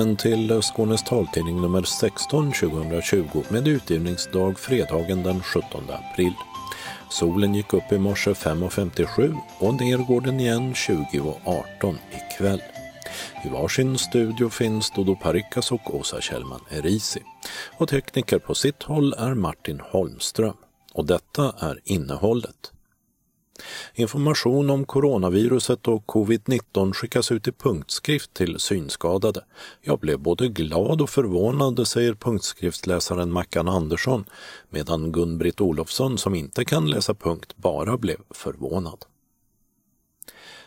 Välkommen till Skånes taltidning nummer 16 2020 med utgivningsdag fredagen den 17 april. Solen gick upp i morse 5.57 och ner går den igen 20.18 ikväll. I varsin studio finns Dodo Parikas och Åsa Kjellman Erisi. Och tekniker på sitt håll är Martin Holmström. Och detta är innehållet. Information om coronaviruset och covid-19 skickas ut i punktskrift till synskadade. Jag blev både glad och förvånad, säger punktskriftsläsaren Mackan Andersson, medan Gun-Britt Olofsson, som inte kan läsa punkt, bara blev förvånad.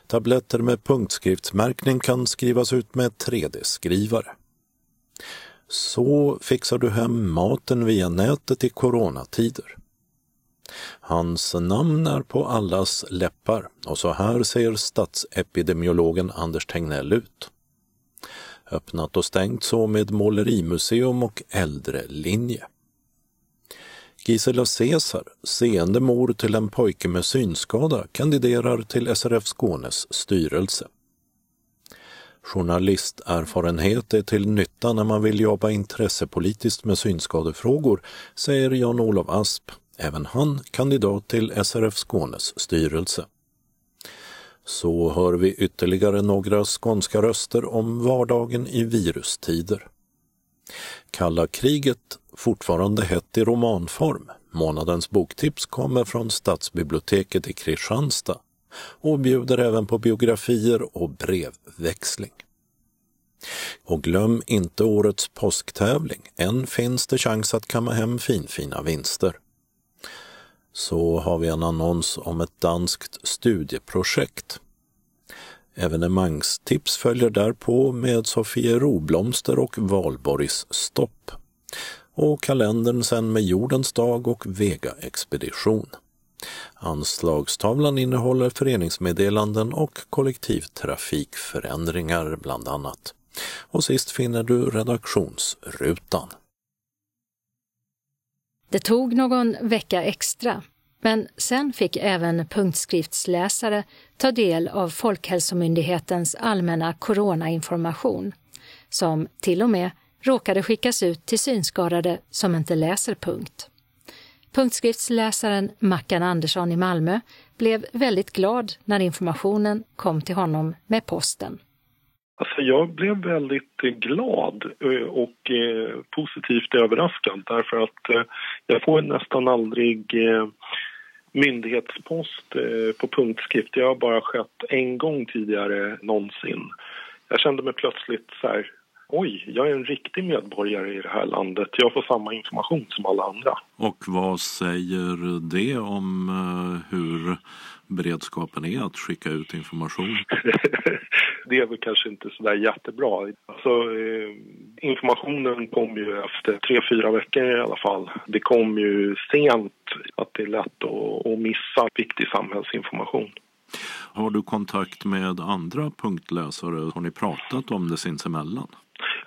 Tabletter med punktskriftsmärkning kan skrivas ut med 3D-skrivare. Så fixar du hem maten via nätet i coronatider. Hans namn är på allas läppar och så här ser statsepidemiologen Anders Tegnell ut. Öppnat och stängt så med målerimuseum och äldrelinje. Gisela Caesar, seende mor till en pojke med synskada, kandiderar till SRF Skånes styrelse. Journalisterfarenhet är till nytta när man vill jobba intressepolitiskt med synskadefrågor, säger Jan-Olof Asp, även han kandidat till SRF Skånes styrelse. Så hör vi ytterligare några skånska röster om vardagen i virustider. Kalla kriget fortfarande hett i romanform. Månadens boktips kommer från Stadsbiblioteket i Kristianstad och bjuder även på biografier och brevväxling. Och glöm inte årets påsktävling. Än finns det chans att kamma hem finfina vinster. Så har vi en annons om ett danskt studieprojekt. Evenemangstips följer därpå med Sofie Roblomster och Valborgs stopp och kalendern sen med Jordens dag och Vega-expedition. Anslagstavlan innehåller föreningsmeddelanden och kollektivtrafikförändringar bland annat. Och sist finner du redaktionsrutan. Det tog någon vecka extra, men sen fick även punktskriftsläsare ta del av Folkhälsomyndighetens allmänna coronainformation, som till och med råkade skickas ut till synskadade som inte läser punkt. Punktskriftsläsaren Mackan Andersson i Malmö blev väldigt glad när informationen kom till honom med posten. Alltså jag blev väldigt eh, glad eh, och eh, positivt överraskad därför att jag får nästan aldrig myndighetspost på punktskrift. Det har bara skett en gång tidigare någonsin. Jag kände mig plötsligt så här oj, jag är en riktig medborgare i det här landet. Jag får samma information som alla andra. Och vad säger det om hur beredskapen är att skicka ut information? det är väl kanske inte så där jättebra. Alltså, eh, informationen kom ju efter tre, fyra veckor i alla fall. Det kom ju sent att det är lätt att, att missa viktig samhällsinformation. Har du kontakt med andra punktläsare? Har ni pratat om det sinsemellan?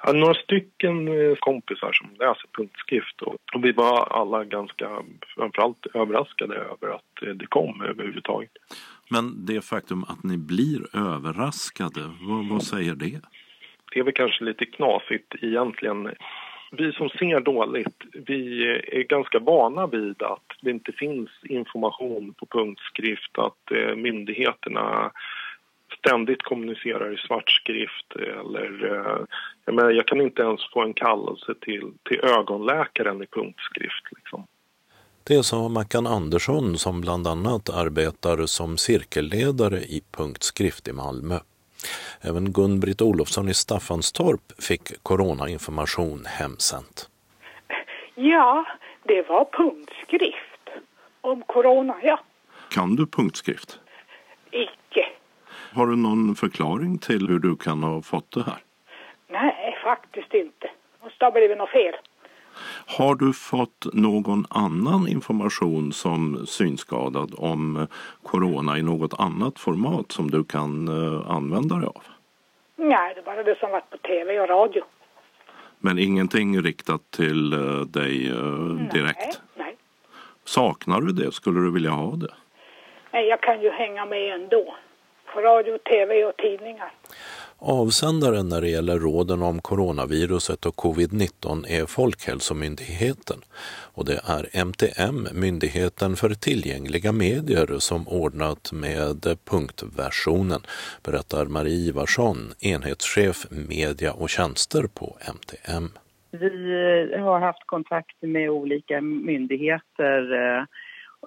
Ja, några stycken eh, kompisar som läser punktskrift och, och vi var alla ganska framförallt överraskade över att eh, det kom överhuvudtaget. Men det faktum att ni blir överraskade, vad, vad säger det? Det är väl kanske lite knasigt egentligen. Vi som ser dåligt, vi är ganska vana vid att det inte finns information på punktskrift, att eh, myndigheterna ständigt kommunicerar i svart skrift eller eh, jag, menar, jag kan inte ens få en kallelse till, till ögonläkaren i punktskrift. Liksom. Det sa Mackan Andersson som bland annat arbetar som cirkelledare i punktskrift i Malmö. Även Gun-Britt Olofsson i Staffanstorp fick coronainformation hemsänt. Ja, det var punktskrift om corona, ja. Kan du punktskrift? Har du någon förklaring till hur du kan ha fått det här? Nej, faktiskt inte. Det måste ha blivit något fel. Har du fått någon annan information som synskadad om corona i något annat format som du kan uh, använda dig av? Nej, det är bara det som varit på tv och radio. Men ingenting riktat till uh, dig direkt? Nej, nej. Saknar du det? Skulle du vilja ha det? Nej, jag kan ju hänga med ändå. Radio, tv och tidningar. Avsändaren när det gäller råden om coronaviruset och covid-19 är Folkhälsomyndigheten och det är MTM, Myndigheten för tillgängliga medier, som ordnat med punktversionen, berättar Marie Ivarsson, enhetschef media och tjänster på MTM. Vi har haft kontakt med olika myndigheter eh,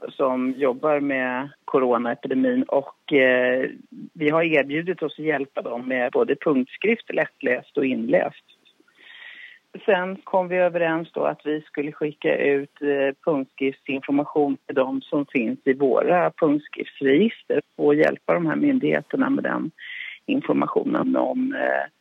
som jobbar med coronaepidemin och eh, vi har erbjudit oss att hjälpa dem med både punktskrift, lättläst och inläst. Sen kom vi överens då att vi skulle skicka ut eh, punktskriftsinformation till de som finns i våra punktskriftsregister och hjälpa de här myndigheterna med den informationen om eh,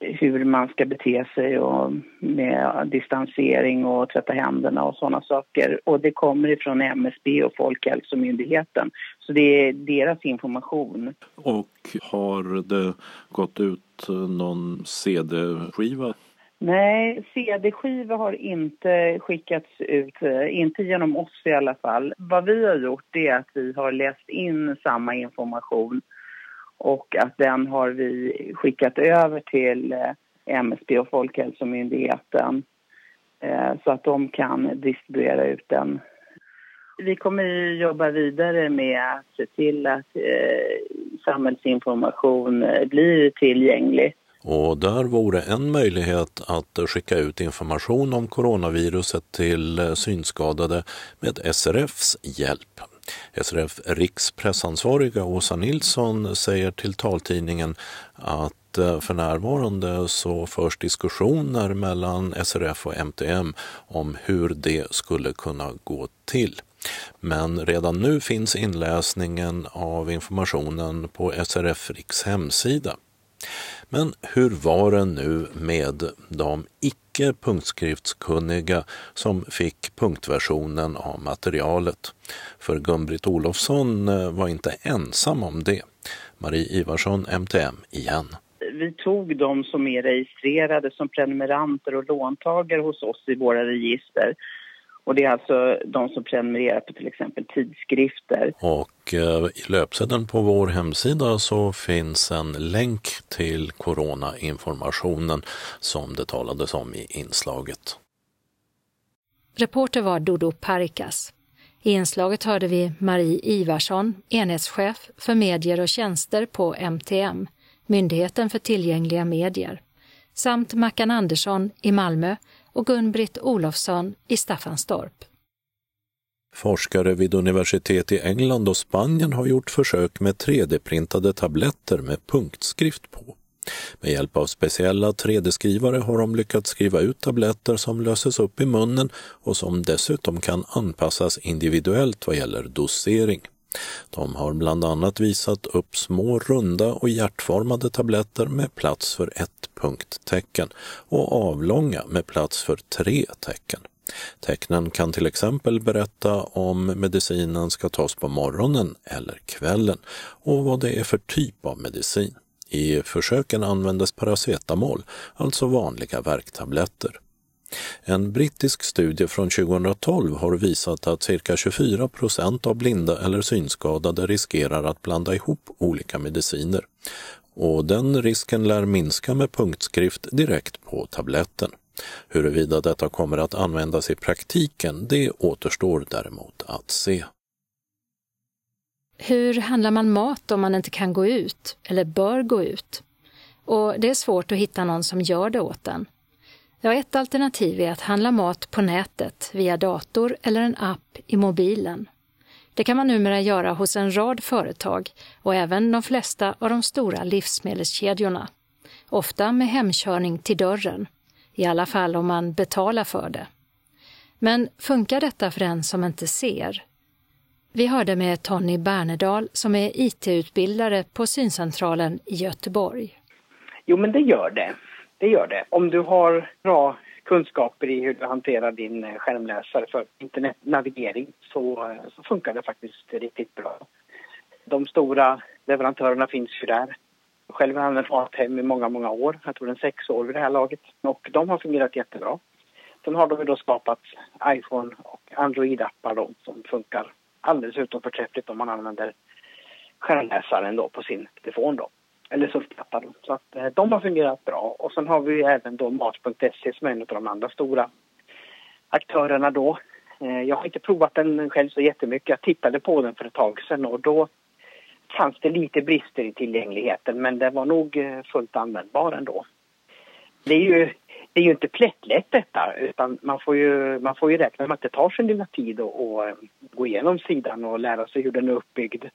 hur man ska bete sig och med distansering och tvätta händerna och sådana saker. Och det kommer ifrån MSB och Folkhälsomyndigheten. Så det är deras information. Och har det gått ut någon CD-skiva? Nej, CD-skiva har inte skickats ut, inte genom oss i alla fall. Vad vi har gjort är att vi har läst in samma information och att den har vi skickat över till eh, MSB och Folkhälsomyndigheten eh, så att de kan distribuera ut den. Vi kommer jobba vidare med att se till att eh, samhällsinformation blir tillgänglig. Och där vore en möjlighet att skicka ut information om coronaviruset till synskadade med SRFs hjälp. SRF rikspressansvariga Åsa Nilsson säger till taltidningen att eh, för närvarande så förs diskussioner mellan SRF och MTM om hur det skulle kunna gå till. Men redan nu finns inläsningen av informationen på SRF Riks hemsida. Men hur var det nu med de icke punktskriftskunniga som fick punktversionen av materialet? För Gun-Britt Olofsson eh, var inte ensam om det. Marie Ivarsson, MTM, igen. Vi tog de som är registrerade som prenumeranter och låntagare hos oss i våra register och det är alltså de som prenumererar på till exempel tidskrifter. Och eh, i löpsedeln på vår hemsida så finns en länk till coronainformationen som det talades om i inslaget. Reporter var Dodo Parikas. I inslaget hörde vi Marie Ivarsson, enhetschef för medier och tjänster på MTM, Myndigheten för tillgängliga medier, samt Mackan Andersson i Malmö och Gun-Britt Olofsson i Staffanstorp. Forskare vid universitet i England och Spanien har gjort försök med 3D-printade tabletter med punktskrift på. Med hjälp av speciella 3D-skrivare har de lyckats skriva ut tabletter som löses upp i munnen och som dessutom kan anpassas individuellt vad gäller dosering. De har bland annat visat upp små runda och hjärtformade tabletter med plats för ett punkttecken och avlånga med plats för tre tecken. Tecknen kan till exempel berätta om medicinen ska tas på morgonen eller kvällen och vad det är för typ av medicin. I försöken användes paracetamol, alltså vanliga värktabletter. En brittisk studie från 2012 har visat att cirka 24 procent av blinda eller synskadade riskerar att blanda ihop olika mediciner. Och den risken lär minska med punktskrift direkt på tabletten. Huruvida detta kommer att användas i praktiken, det återstår däremot att se. Hur handlar man mat om man inte kan gå ut, eller bör gå ut? Och det är svårt att hitta någon som gör det åt en. Ja, ett alternativ är att handla mat på nätet via dator eller en app i mobilen. Det kan man numera göra hos en rad företag och även de flesta av de stora livsmedelskedjorna. Ofta med hemkörning till dörren, i alla fall om man betalar för det. Men funkar detta för den som inte ser? Vi hörde med Tony Bernedal som är IT-utbildare på syncentralen i Göteborg. Jo, men det gör det det gör det. Om du har bra kunskaper i hur du hanterar din eh, skärmläsare för internetnavigering så, eh, så funkar det faktiskt riktigt bra. De stora leverantörerna finns ju där. Själv har jag använt Mathem i många, många år. Jag tror den sex år vid det här laget. Och de har fungerat jättebra. Sen har de då skapat iPhone och Android-appar som funkar alldeles utom förträffligt om man använder skärmläsaren då på sin telefon då eller surfplatta. Så att eh, de har fungerat bra. Och sen har vi även då mat.se som är en av de andra stora aktörerna då. Eh, jag har inte provat den själv så jättemycket. Jag tittade på den för ett tag sedan och då fanns det lite brister i tillgängligheten men den var nog eh, fullt användbar ändå. Det är ju, det är ju inte plättlätt detta utan man får ju, man får ju räkna med att det tar sin lilla tid att eh, gå igenom sidan och lära sig hur den är uppbyggd Eh,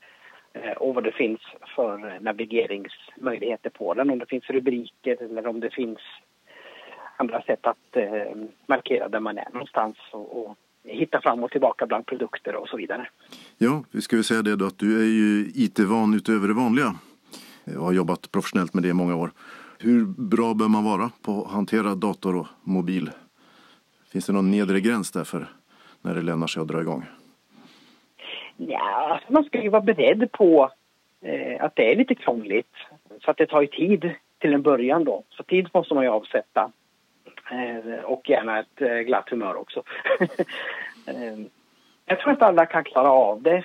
Eh, och vad det finns för navigeringsmöjligheter på den. Om det finns rubriker eller om det finns andra sätt att eh, markera där man är någonstans och, och hitta fram och tillbaka bland produkter och så vidare. Ja, vi ska ju säga det då att du är ju IT-van utöver det vanliga och har jobbat professionellt med det i många år. Hur bra bör man vara på att hantera dator och mobil? Finns det någon nedre gräns där för när det lämnar sig att dra igång? Ja, man ska ju vara beredd på eh, att det är lite krångligt. Så att det tar ju tid till en början då. Så tid måste man ju avsätta. Eh, och gärna ett eh, glatt humör också. eh, jag tror att alla kan klara av det.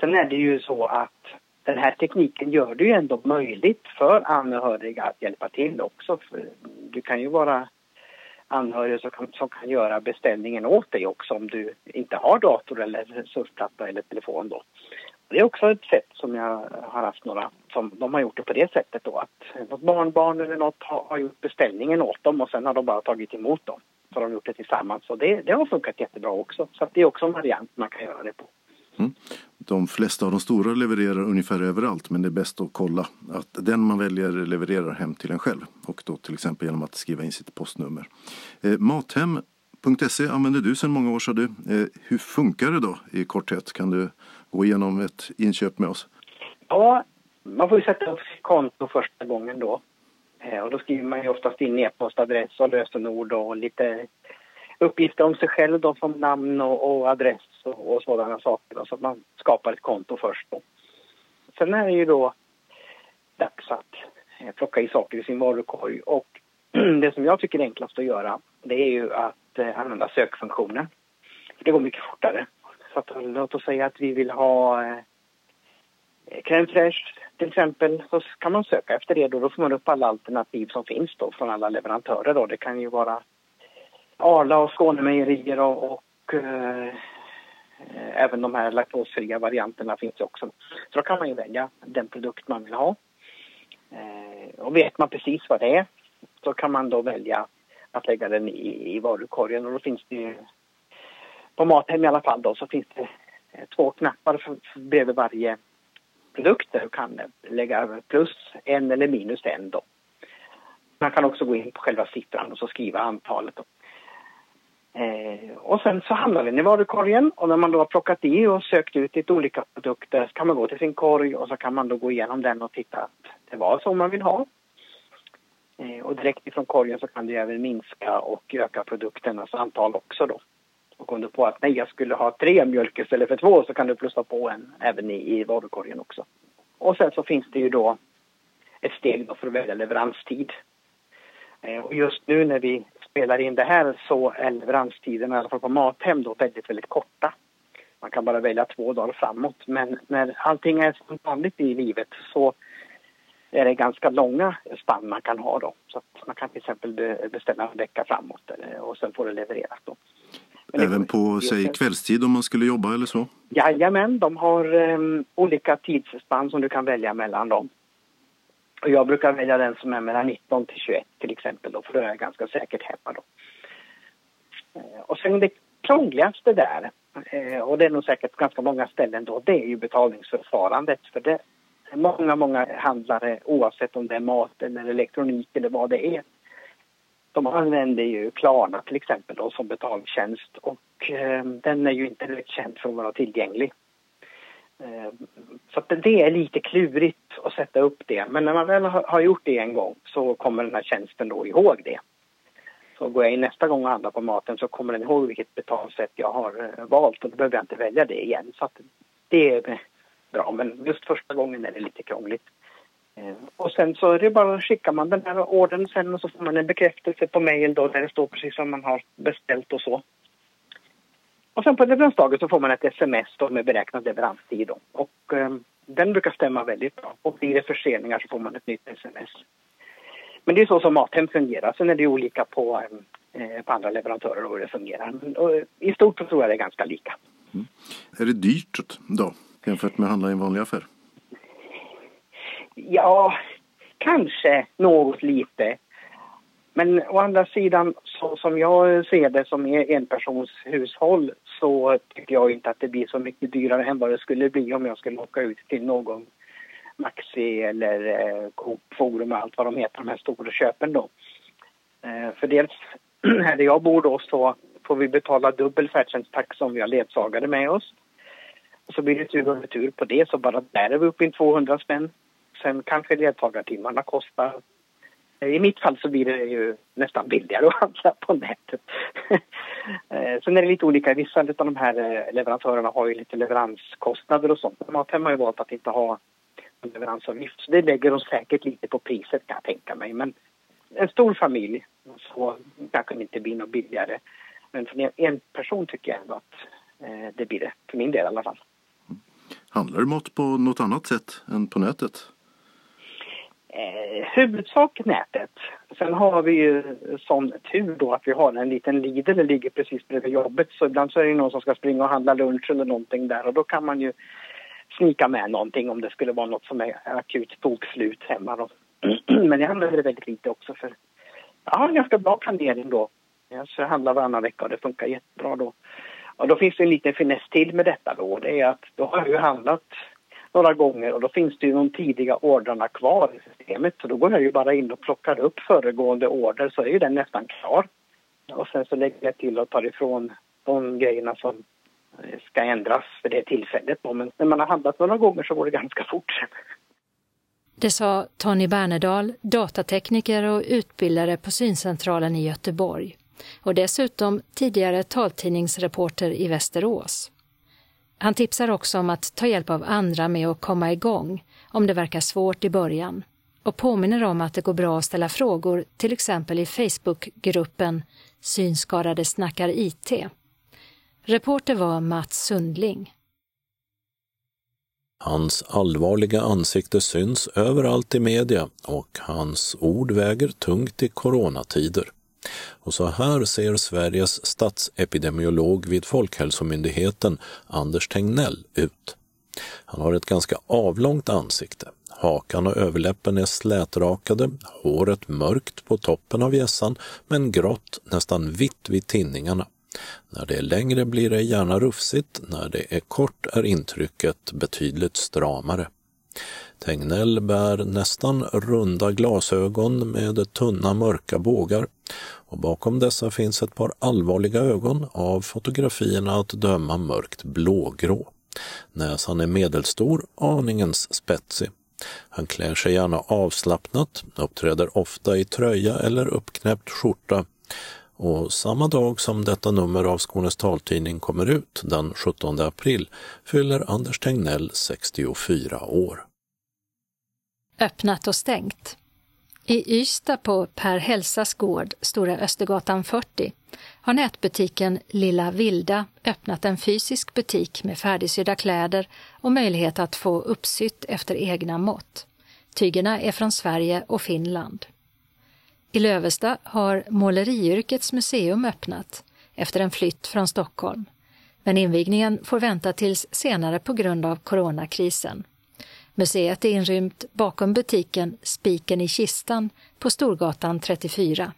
Sen är det ju så att den här tekniken gör det ju ändå möjligt för anhöriga att hjälpa till också. För du kan ju vara anhörig som kan, som kan göra beställningen åt dig också om du inte har dator eller surfplatta eller telefon då. Det är också ett sätt som jag har haft några som de har gjort det på det sättet då att något barnbarn eller något har, har gjort beställningen åt dem och sen har de bara tagit emot dem. Så de har gjort det tillsammans och det, det har funkat jättebra också. Så det är också en variant man kan göra det på. Mm. De flesta av de stora levererar ungefär överallt men det är bäst att kolla att den man väljer levererar hem till en själv och då till exempel genom att skriva in sitt postnummer. Eh, Mathem.se använder du sedan många år sa du. Eh, hur funkar det då i korthet? Kan du gå igenom ett inköp med oss? Ja, man får ju sätta upp sitt konto första gången då. Eh, och då skriver man ju oftast in e-postadress och lösenord och lite uppgifter om sig själv då som namn och, och adress och, och, sådana saker. Då, så att man skapar ett konto först då. Sen är det ju då dags att eh, plocka i saker i sin varukorg och det som jag tycker är enklast att göra det är ju att eh, använda sökfunktionen. Det går mycket fortare. Så att, låt oss säga att vi vill ha eh, crème fraîche till exempel så kan man söka efter det då. Då får man upp alla alternativ som finns då från alla leverantörer då. Det kan ju vara Arla och Skånemejerier och, och eh, även de här laktosfria varianterna finns också. Så då kan man ju välja den produkt man vill ha. Eh, och vet man precis vad det är så kan man då välja att lägga den i, i varukorgen och då finns det ju på Mathem i alla fall då så finns det eh, två knappar för, för bredvid varje produkt där du kan lägga plus en eller minus en då. Man kan också gå in på själva siffran och så skriva antalet. Eh, och sen så hamnar den i varukorgen och när man då har plockat i och sökt ut lite olika produkter så kan man gå till sin korg och så kan man då gå igenom den och titta att det var så man vill ha. Eh, och direkt ifrån korgen så kan du även minska och öka produkternas antal också då. Och om du på att nej, jag skulle ha tre mjölk istället för två så kan du plussa på en även i, i varukorgen också. Och sen så finns det ju då ett steg då för att välja leveranstid. Eh, och just nu när vi spelar in det här så är leveranstiderna, i alla fall på Mathem, då väldigt, väldigt korta. Man kan bara välja två dagar framåt. Men när allting är som vanligt i livet så är det ganska långa spann man kan ha då. Så man kan till exempel beställa en vecka framåt och sen får det levererat då. Men Även på, säg kvällstid om man skulle jobba eller så? Jajamän, de har um, olika tidsspann som du kan välja mellan dem. Och jag brukar välja den som är mellan 19 till 21 till exempel då, för då är jag ganska säkert hemma då. Eh, och sen det krångligaste där, eh, och det är nog säkert ganska många ställen då, det är ju betalningsförfarandet. För det är många, många handlare, oavsett om det är mat eller elektronik eller vad det är, de använder ju Klarna till exempel då, som betaltjänst och eh, den är ju inte direkt känd för att vara tillgänglig. Eh, så att det är lite klurigt att sätta upp det. Men när man väl har gjort det en gång så kommer den här tjänsten då ihåg det. Så går jag in nästa gång och handlar på maten så kommer den ihåg vilket betalsätt jag har eh, valt och då behöver jag inte välja det igen. Så att det är bra. Men just första gången är det lite krångligt. Eh, och sen så är det bara att skicka man den här ordern sen och så får man en bekräftelse på mejl då där det står precis som man har beställt och så. Och sen på leveransdagen så får man ett sms då med beräknad leveranstid. Då. Och eh, Den brukar stämma väldigt bra. Och blir det förseningar så får man ett nytt sms. Men det är så som Mathem fungerar. Sen är det olika på, eh, på andra leverantörer och hur det fungerar. Men, och, I stort så tror jag det är ganska lika. Mm. Är det dyrt då jämfört med att handla i en vanlig affär? Ja, kanske något lite. Men å andra sidan, så som jag ser det som enpersonshushåll så tycker jag inte att det blir så mycket dyrare än vad det skulle bli om jag skulle åka ut till någon Maxi eller eh, Coop Forum och allt vad de heter, de här stora köpen då. Eh, för dels här där jag bor då så får vi betala dubbel färdtjänsttaxa om vi har ledsagare med oss. Och så blir det tur och retur på det, så bara där är vi uppe i 200 spänn. Sen kanske ledsagartimmarna kostar Eh, i mitt fall så blir det ju nästan billigare att handla på nätet. Eh, sen är det lite olika. Vissa av de här eh, leverantörerna har ju lite leveranskostnader och sånt. Mathem har ju valt att inte ha en leveransavgift. Så det lägger de säkert lite på priset kan jag tänka mig. Men en stor familj så kanske det inte blir något billigare. Men för en person tycker jag ändå att det blir det. För min del i alla fall. Handlar du mat på något annat sätt än på nätet? Eh, huvudsak nätet. Sen har vi ju sån tur då att vi har en liten Lidl som ligger precis bredvid jobbet. Så ibland så är det någon som ska springa och handla lunch eller någonting där och då kan man ju snika med någonting om det skulle vara något som är akut bokslut hemma då. Men jag använder det väldigt lite också för jag har en ganska bra planering då. Jag handlar varannan vecka och det funkar jättebra då. Och då finns det en liten finess till med detta då. Det är att då har jag ju handlat några gånger och då finns det ju de tidiga ordrarna kvar i systemet. Så då går jag ju bara in och plockar upp föregående order så är ju den nästan klar. Och sen så lägger jag till och tar ifrån de grejerna som eh, ska ändras för det tillfället. Men när man har handlat några gånger så går det ganska fort. Det sa Tony Bernedal, datatekniker och utbildare på Syncentralen i Göteborg och dessutom tidigare taltidningsreporter i Västerås. Han tipsar också om att ta hjälp av andra med att komma igång om det verkar svårt i början och påminner om att det går bra att ställa frågor till exempel i Facebookgruppen Synskadade snackar IT. Reporter var Mats Sundling. Hans allvarliga ansikte syns överallt i media och hans ord väger tungt i coronatider. Och så här ser Sveriges statsepidemiolog vid Folkhälsomyndigheten, Anders Tegnell, ut. Han har ett ganska avlångt ansikte. Hakan och överläppen är slätrakade, håret mörkt på toppen av hjässan men grått, nästan vitt vid tinningarna. När det är längre blir det gärna rufsigt, när det är kort är intrycket betydligt stramare. Tegnell bär nästan runda glasögon med tunna mörka bågar och bakom dessa finns ett par allvarliga ögon av fotografierna att döma mörkt blågrå. Näsan är medelstor, aningens spetsig. Han klär sig gärna avslappnat, uppträder ofta i tröja eller uppknäppt skjorta och samma dag som detta nummer av Skånes taltidning kommer ut, den 17 april, fyller Anders Tegnell 64 år. Öppnat och stängt. I Ystad på Per Hälsas gård, Stora Östergatan 40, har nätbutiken Lilla Vilda öppnat en fysisk butik med färdigsydda kläder och möjlighet att få uppsytt efter egna mått. Tygerna är från Sverige och Finland. I Lövesta har Måleriyrkets museum öppnat efter en flytt från Stockholm. Men invigningen får vänta tills senare på grund av coronakrisen. Museet är inrymt bakom butiken Spiken i kistan på Storgatan 34.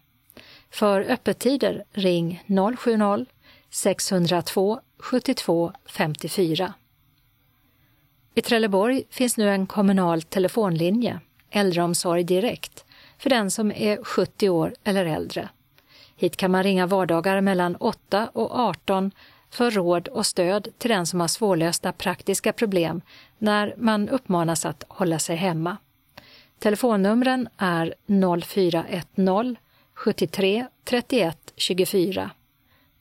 För öppettider ring 070-602 72 54. I Trelleborg finns nu en kommunal telefonlinje, Äldreomsorg Direkt, för den som är 70 år eller äldre. Hit kan man ringa vardagar mellan 8 och 18 för råd och stöd till den som har svårlösta praktiska problem när man uppmanas att hålla sig hemma. Telefonnumren är 0410 73 31 24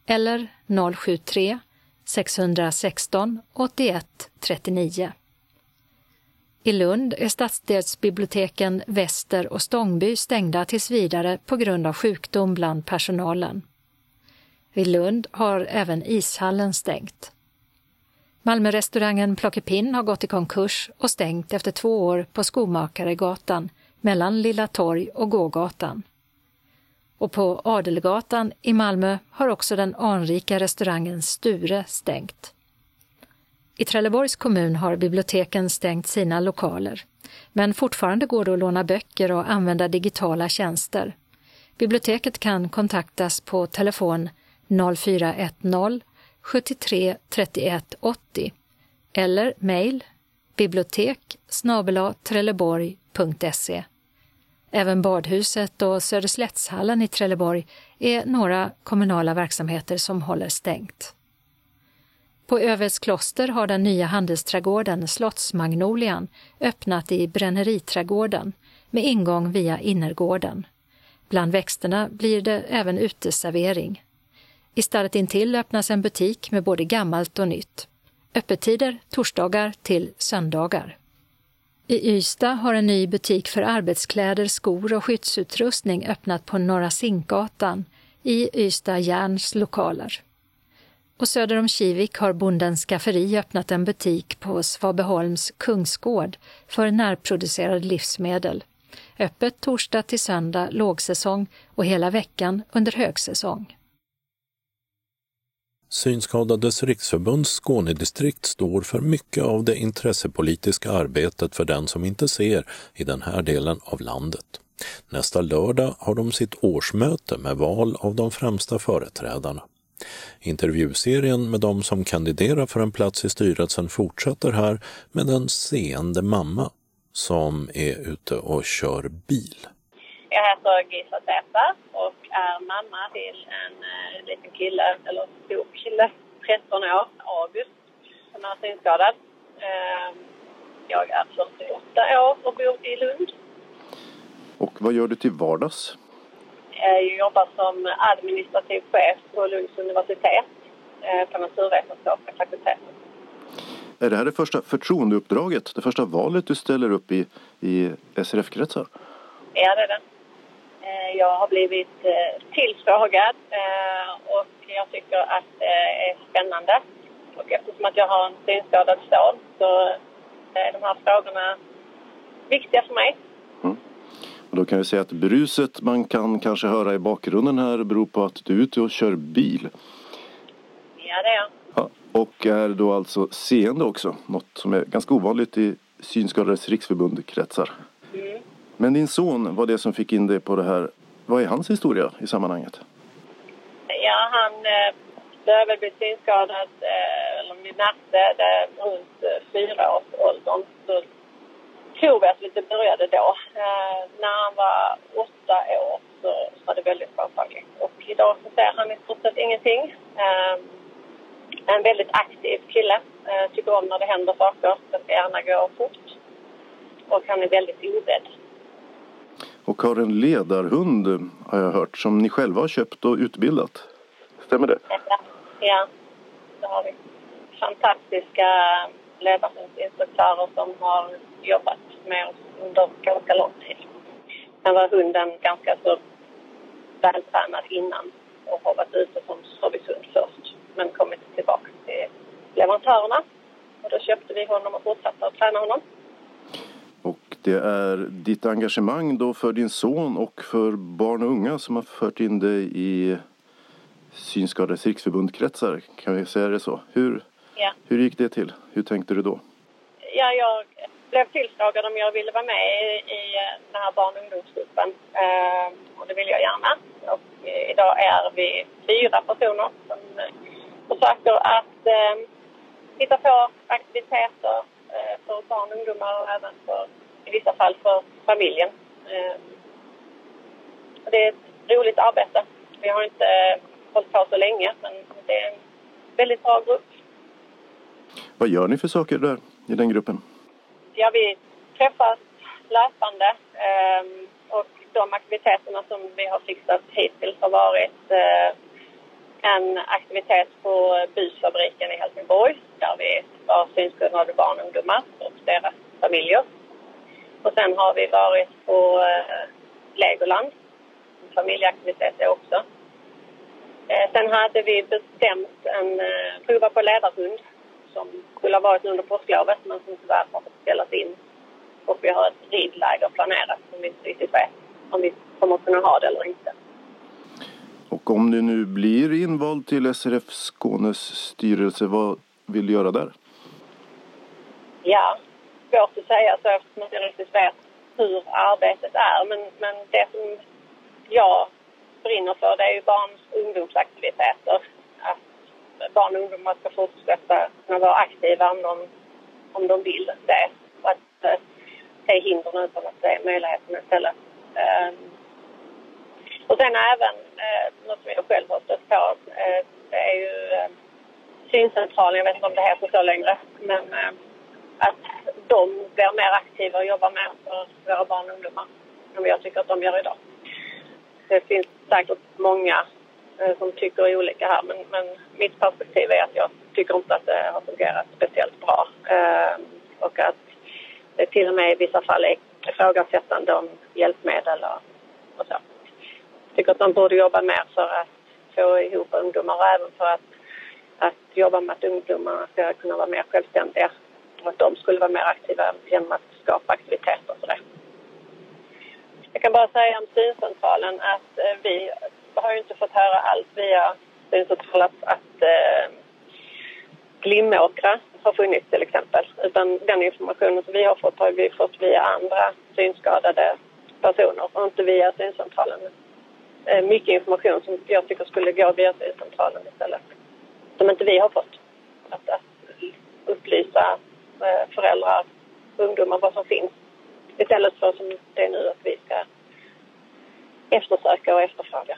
eller 073 616 81 39. I Lund är stadsdelsbiblioteken Väster och Stångby stängda tills vidare på grund av sjukdom bland personalen. Vid Lund har även ishallen stängt. Malmörestaurangen Plockepinn har gått i konkurs och stängt efter två år på Skomakaregatan mellan Lilla Torg och Gågatan. Och på Adelgatan i Malmö har också den anrika restaurangen Sture stängt. I Trelleborgs kommun har biblioteken stängt sina lokaler, men fortfarande går det att låna böcker och använda digitala tjänster. Biblioteket kan kontaktas på telefon 0410 73 31 80 eller mejl bibliotek trelleborg.se. Även badhuset och Söderslättshallen i Trelleborg är några kommunala verksamheter som håller stängt. På Öveds kloster har den nya handelsträdgården Slottsmagnolian öppnat i Bränneriträdgården med ingång via innergården. Bland växterna blir det även uteservering. I stallet intill öppnas en butik med både gammalt och nytt. Öppettider torsdagar till söndagar. I Ystad har en ny butik för arbetskläder, skor och skyddsutrustning öppnat på Norra Zinkgatan i Ystad Järns lokaler. Och söder om Kivik har Bondens skafferi öppnat en butik på Svabeholms kungsgård för närproducerade livsmedel. Öppet torsdag till söndag lågsäsong och hela veckan under högsäsong. Synskadades riksförbunds Skånedistrikt står för mycket av det intressepolitiska arbetet för den som inte ser i den här delen av landet. Nästa lördag har de sitt årsmöte med val av de främsta företrädarna. Intervjuserien med de som kandiderar för en plats i styrelsen fortsätter här med en seende mamma som är ute och kör bil. Jag heter Gisa Zäta och är mamma till en uh, liten kille, eller stor kille, 13 år, August, som är synskadad. Uh, jag är 48 år och bor i Lund. Och vad gör du till vardags? Jag jobbar som administrativ chef på Lunds universitet uh, på naturvetenskapliga fakulteten. Är det här det första förtroendeuppdraget, det första valet du ställer upp i, i SRF-kretsar? Ja, det är det. Eh, jag har blivit eh, tillfrågad eh, och jag tycker att det är spännande. Och eftersom att jag har en synskadad son så är de här frågorna viktiga för mig. Mm. Och då kan jag säga att bruset man kan kanske höra i bakgrunden här beror på att du är ute och kör bil. Ja, det är jag. Ja, och är då alltså seende också, något som är ganska ovanligt i Synskadades riksförbund-kretsar. Mm. Men din son var det som fick in dig på det här. Vad är hans historia i sammanhanget? Ja, han eh, började bli synskadad, eh, vid vi märkte det runt eh, fyraårsåldern. Så tror vi att det började då. Eh, när han var åtta år så var det väldigt påtagligt. Och idag så ser han i stort sett ingenting. Eh, en väldigt aktiv kille. Eh, tycker om när det händer saker. Det ska gärna gå fort. Och han är väldigt orädd och har en ledarhund har jag hört som ni själva har köpt och utbildat. Stämmer det? Ja, det har vi. Fantastiska ledarhundsinstruktörer som har jobbat med oss under ganska lång tid. Sen var hunden ganska så vältränad innan och har varit ute som servicehund först men kommit tillbaka till leverantörerna. Och då köpte vi honom och fortsatte att träna honom. Det är ditt engagemang då för din son och för barn och unga som har fört in dig i Synskadades riksförbund-kretsar. Kan vi säga det så? Hur, ja. hur gick det till? Hur tänkte du då? Ja, jag blev tillfrågad om jag ville vara med i, i den här barn och ungdomsgruppen. Eh, och det ville jag gärna. Och idag är vi fyra personer som försöker att eh, hitta på aktiviteter eh, för barn och ungdomar och även för i vissa fall för familjen. Ehm, det är ett roligt arbete. Vi har inte hållit på så länge, men det är en väldigt bra grupp. Vad gör ni för saker där i den gruppen? Ja, vi träffas löpande ehm, och de aktiviteterna som vi har fixat hittills har varit eh, en aktivitet på Busfabriken i Helsingborg där vi var synskadade barn och ungdomar och deras familjer och sen har vi varit på eh, Legoland, en familjeaktivitet det också. Eh, sen hade vi bestämt en eh, prova på ledarhund som skulle ha varit under påsklovet men som tyvärr har fått ställas in. Och vi har ett ridläger planerat som vi inte riktigt vet om vi kommer att kunna ha det eller inte. Och om du nu blir invald till SRF Skånes styrelse, vad vill du göra där? Ja, svårt att säga så eftersom jag inte riktigt vet hur arbetet är. Men, men det som jag brinner för det är ju barns ungdomsaktiviteter. Att barn och ungdomar ska fortsätta kunna vara aktiva om de, om de vill det. Och att eh, se hindren utan att se möjligheterna istället. Um, och sen även eh, något som jag själv har stött på. Eh, det är ju eh, syncentralen, jag vet inte om det heter så längre. Men eh, att de blir mer aktiva och jobbar mer för våra barn och ungdomar än vad jag tycker att de gör idag. Det finns säkert många eh, som tycker olika här men, men mitt perspektiv är att jag tycker inte att det har fungerat speciellt bra. Eh, och att det till och med i vissa fall är ifrågasättande om hjälpmedel och, och så. Jag tycker att man borde jobba mer för att få ihop ungdomar och även för att, att jobba med att ungdomarna ska kunna vara mer självständiga att de skulle vara mer aktiva genom att skapa aktiviteter för det. Jag kan bara säga om syncentralen att eh, vi har ju inte fått höra allt via syncentralen att, att eh, Glimåkra har funnits till exempel. Utan den informationen som vi har fått har vi fått via andra synskadade personer och inte via syncentralen. Eh, mycket information som jag tycker skulle gå via syncentralen istället. Som inte vi har fått. Att, att upplysa föräldrar, ungdomar vad som finns. Istället för som det är nu att vi ska eftersöka och efterfråga.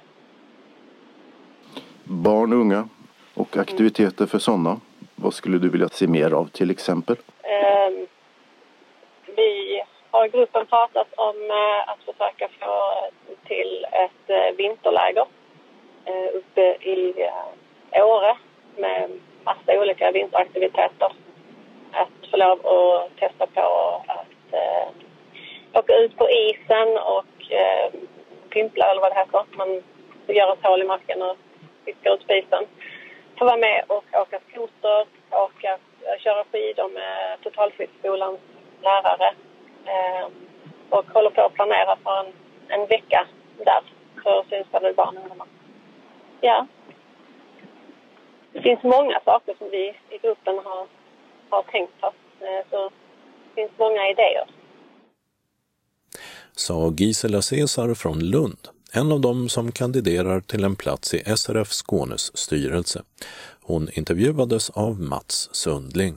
Barn och unga och aktiviteter för sådana. Vad skulle du vilja se mer av till exempel? Um, vi har i gruppen pratat om uh, att försöka få till ett uh, vinterläger uppe i Åre med massa olika vinteraktiviteter. Lov att testa på att eh, åka ut på isen och eh, pimpla eller vad det heter. Man gör ett hål i marken och fiskar ut på isen. Få vara med och åka skoter, åka, eh, köra skidor med Totalskyddsskolans lärare. Eh, och håller på att planera för en, en vecka där för synskadade barn och ungdomar. Ja. Det finns många saker som vi i gruppen har, har tänkt oss. Eh, så det finns många idéer sa Gisela Cesar från Lund, en av dem som kandiderar till en plats i SRF Skånes styrelse. Hon intervjuades av Mats Sundling.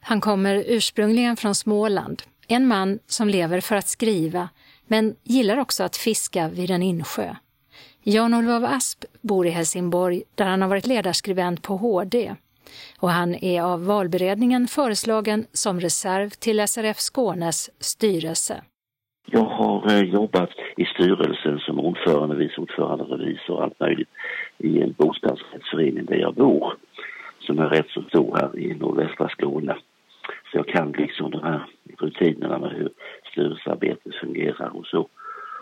Han kommer ursprungligen från Småland, en man som lever för att skriva men gillar också att fiska vid en insjö. Jan-Olof Asp bor i Helsingborg där han har varit ledarskribent på HD och han är av valberedningen föreslagen som reserv till SRF Skånes styrelse. Jag har eh, jobbat i styrelsen som ordförande, vice ordförande, revisor och allt möjligt i en bostadsrättsförening där jag bor som är rätt så stor här i nordvästra Skåne. Så jag kan liksom de här rutinerna med hur styrelsearbetet fungerar och så.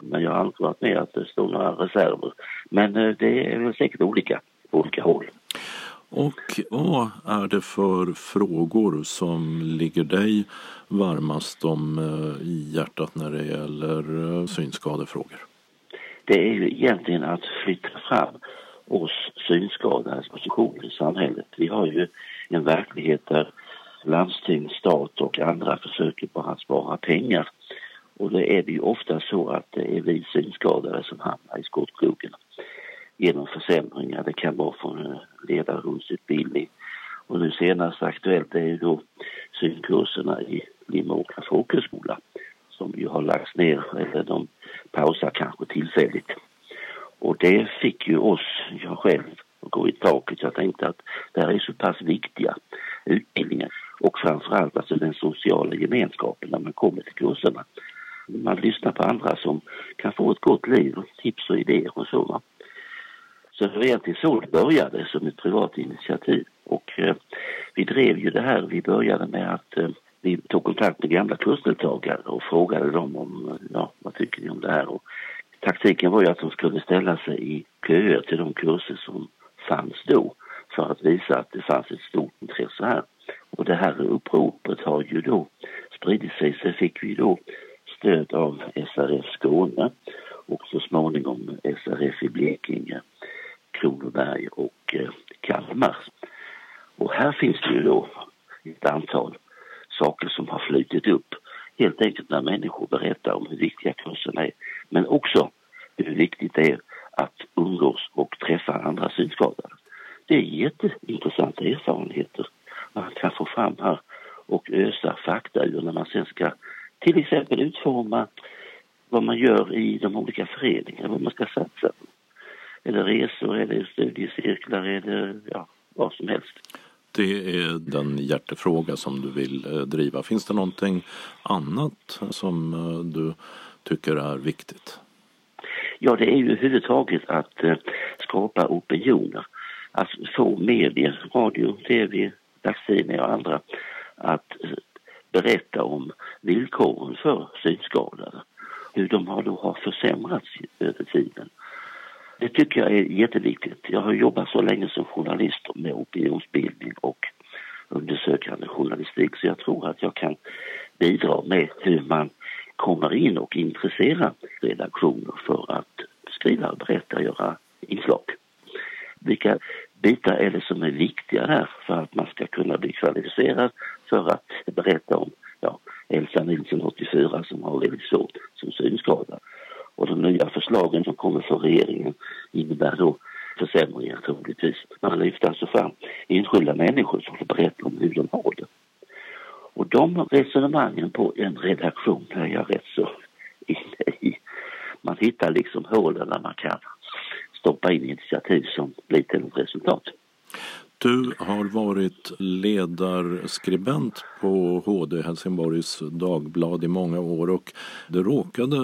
Men jag har aldrig varit med att det står några reserver. Men eh, det är väl säkert olika på olika håll. Och vad är det för frågor som ligger dig varmast om eh, i hjärtat när det gäller eh, synskadefrågor? Det är ju egentligen att flytta fram oss synskadades position i samhället. Vi har ju en verklighet där landsting, stat och andra försöker bara spara pengar. Och det är det ju ofta så att det är vi synskadade som hamnar i skottgluggen genom försämringar. Det kan vara från ledarrumsutbildning. ledarhundsutbildning. Och nu senast aktuellt är ju då synkurserna i Limåkra folkhögskola som ju har lagts ner, eller de pausar kanske tillfälligt. Och det fick ju oss, jag själv, att gå i taket. Jag tänkte att det här är så pass viktiga utbildningar och framförallt alltså den sociala gemenskapen när man kommer till kurserna. Man lyssnar på andra som kan få ett gott liv, tips och idéer och så. Va? Så det var egentligen så det började som ett privat initiativ. Och eh, vi drev ju det här, vi började med att eh, vi tog kontakt med gamla kursdeltagare och frågade dem om, eh, ja, vad tycker ni om det här? Och taktiken var ju att de skulle ställa sig i köer till de kurser som fanns då för att visa att det fanns ett stort intresse här. Och det här uppropet har ju då spridit sig. Så fick vi då stöd av SRF Skåne och så småningom SRF i Blekinge, Kronoberg och eh, Kalmar. Och här finns det ju då ett antal saker som har flutit upp helt enkelt när människor berättar om hur viktiga kurserna är. Men också hur viktigt det är att umgås och träffa andra synskadade. Det är jätteintressanta erfarenheter man kan få fram här och ösa fakta ur när man sen ska till exempel utforma vad man gör i de olika föreningarna, vad man ska satsa på. Det resor, det studiecirklar, det ja, vad som helst. Det är den hjärtefråga som du vill eh, driva. Finns det någonting annat som eh, du tycker är viktigt? Ja, det är ju överhuvudtaget att eh, skapa opinioner. Att få medier, radio, tv, dagstidningar och andra att berätta om villkoren för synskadade. Hur de har, då har försämrats över tiden. Det tycker jag är jätteviktigt. Jag har jobbat så länge som journalist med opinionsbildning och undersökande journalistik så jag tror att jag kan bidra med hur man kommer in och intresserar redaktioner för att skriva, berätta, göra inslag. Vilka bitar är det som är viktiga där för att man ska kunna bli kvalificerad för att berätta om ja, Elsa Nilsson 84 som har väldigt svårt som synskadad. Och de nya förslagen som kommer från regeringen innebär då försämringar troligtvis. Man lyfter alltså fram enskilda människor som får berätta om hur de har det. Och de resonemangen på en redaktion är jag rätt så inne i. Man hittar liksom hålen där man kan stoppa in initiativ som blir till ett resultat. Du har varit ledarskribent på HD Helsingborgs Dagblad i många år och det råkade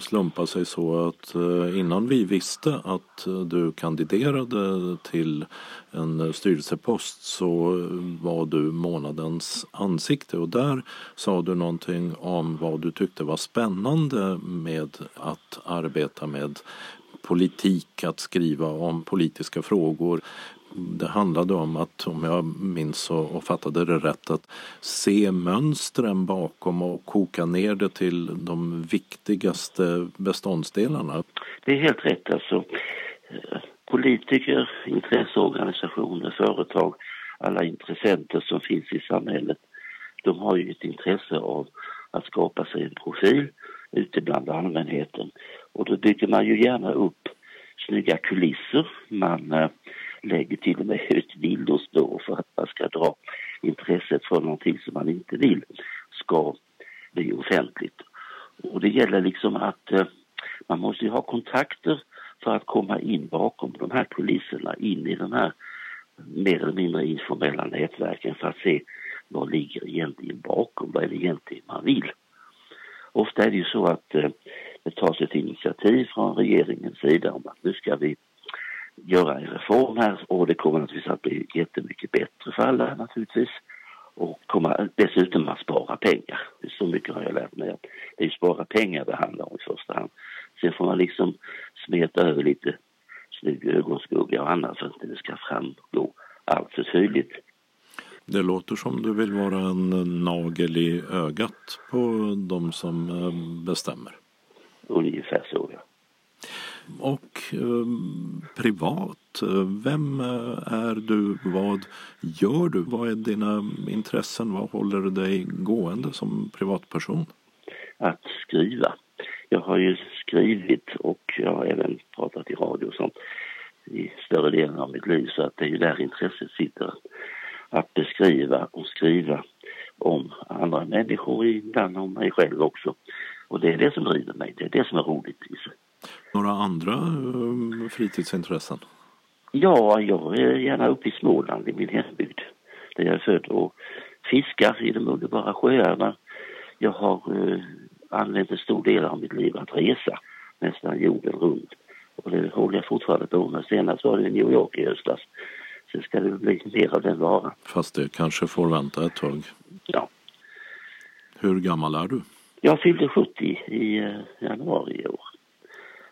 slumpa sig så att eh, innan vi visste att du kandiderade till en styrelsepost så var du månadens ansikte och där sa du någonting om vad du tyckte var spännande med att arbeta med politik, att skriva om politiska frågor det handlade om att, om jag minns och, och fattade det rätt, att se mönstren bakom och koka ner det till de viktigaste beståndsdelarna. Det är helt rätt alltså. Politiker, intresseorganisationer, företag, alla intressenter som finns i samhället, de har ju ett intresse av att skapa sig en profil ute bland allmänheten. Och då bygger man ju gärna upp snygga kulisser. Man eh, lägger till och med ut villospår för att man ska dra intresset från någonting som man inte vill ska bli offentligt. Och det gäller liksom att eh, man måste ha kontakter för att komma in bakom de här poliserna, in i de här mer eller mindre informella nätverken för att se vad ligger egentligen bakom, vad är det egentligen man vill. Ofta är det ju så att eh, det tas ett initiativ från regeringens sida om att nu ska vi göra en reform här och det kommer naturligtvis att bli jättemycket bättre för alla naturligtvis. Och kommer dessutom att spara pengar. Så mycket har jag lärt mig att det är spara pengar det handlar om i första hand. Sen får man liksom smeta över lite snygg ögonskugga och annat för att det inte ska framgå allt för tydligt. Det låter som du vill vara en nagel i ögat på de som eh, bestämmer. Ungefär så, ja. Och eh, privat, vem eh, är du? Vad gör du? Vad är dina intressen? Vad håller dig gående som privatperson? Att skriva. Jag har ju skrivit och jag har även pratat i radio som i större delen av mitt liv så att det är ju där intresset sitter. Att beskriva och skriva om andra människor, ibland om mig själv också. Och det är det som driver mig, det är det som är roligt i sig. Några andra um, fritidsintressen? Ja, jag är gärna uppe i Småland i min hembygd där jag är född och fiskar i de underbara sjöarna. Jag har uh, använt en stor del av mitt liv att resa nästan jorden runt. Och det håller jag fortfarande på med. Senast var det i New York i höstas. Sen ska det bli mer av den varan. Fast det kanske får vänta ett tag. Ja. Hur gammal är du? Jag fyllde 70 i uh, januari i år.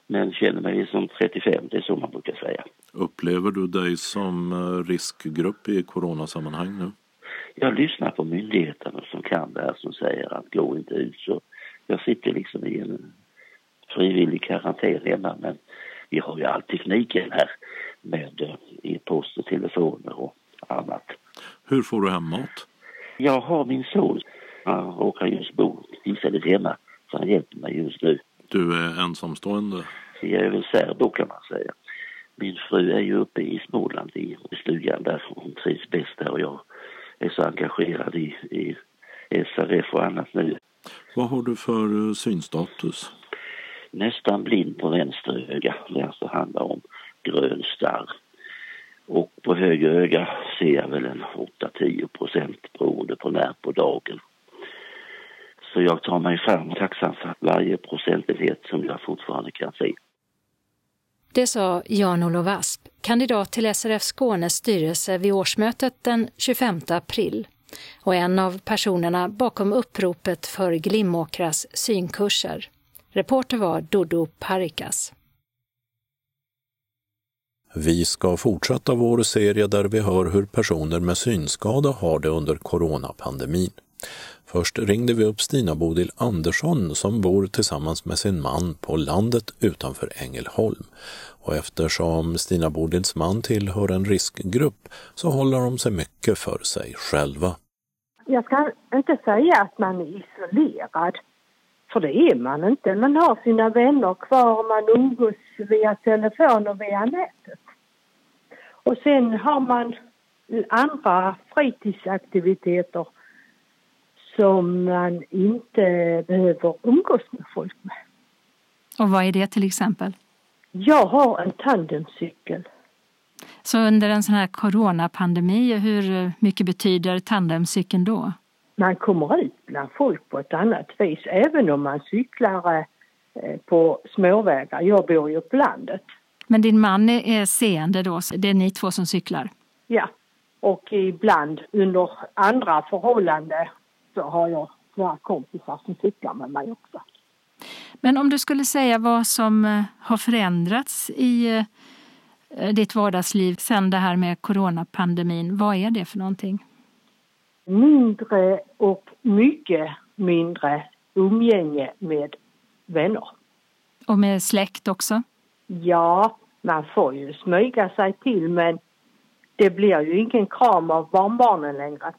Men känner mig som 35, det är så man brukar säga. Upplever du dig som eh, riskgrupp i coronasammanhang nu? Jag lyssnar på myndigheterna som kan det här som säger att gå inte ut. Så jag sitter liksom i en frivillig karantän hemma men vi har ju all tekniken här med eh, e-post och telefoner och annat. Hur får du hem mat? Jag har min son. Han råkar just bo tillfälligt hemma så han hjälper mig just nu. Du är ensamstående? Jag är väl särbo kan man säga. Min fru är ju uppe i Småland i stugan där hon trivs bäst där och jag är så engagerad i, i SRF och annat nu. Vad har du för eh, synstatus? Nästan blind på vänster öga. Det alltså handlar om grön starr. Och på höger öga ser jag väl en 8-10 procent beroende på när på dagen. Så jag tar mig fram tacksam för varje procentenhet som jag fortfarande kan se. Det sa Jan-Olof Asp, kandidat till SRF Skånes styrelse vid årsmötet den 25 april och en av personerna bakom uppropet för Glimåkras synkurser. Reporter var Dodo Parikas. Vi ska fortsätta vår serie där vi hör hur personer med synskada har det under coronapandemin. Först ringde vi upp Stina Bodil Andersson som bor tillsammans med sin man på landet utanför Ängelholm. Och eftersom Stina Bodils man tillhör en riskgrupp så håller de sig mycket för sig själva. Jag ska inte säga att man är isolerad, för det är man inte. Man har sina vänner kvar och man umgås via telefon och via nätet. Och sen har man andra fritidsaktiviteter som man inte behöver umgås med folk med. Och vad är det till exempel? Jag har en tandemcykel. Så under en sån här coronapandemi, hur mycket betyder tandemcykeln då? Man kommer ut bland folk på ett annat vis, även om man cyklar eh, på småvägar. Jag bor ju på landet. Men din man är seende då, det är ni två som cyklar? Ja, och ibland under andra förhållanden så har jag några kompisar som cyklar med mig också. Men om du skulle säga vad som eh, har förändrats i eh, ditt vardagsliv sen det här med coronapandemin, vad är det för någonting? Mindre och mycket mindre umgänge med vänner. Och med släkt också? Ja, man får ju smyga sig till men det blir ju ingen kram av barnbarnen längre.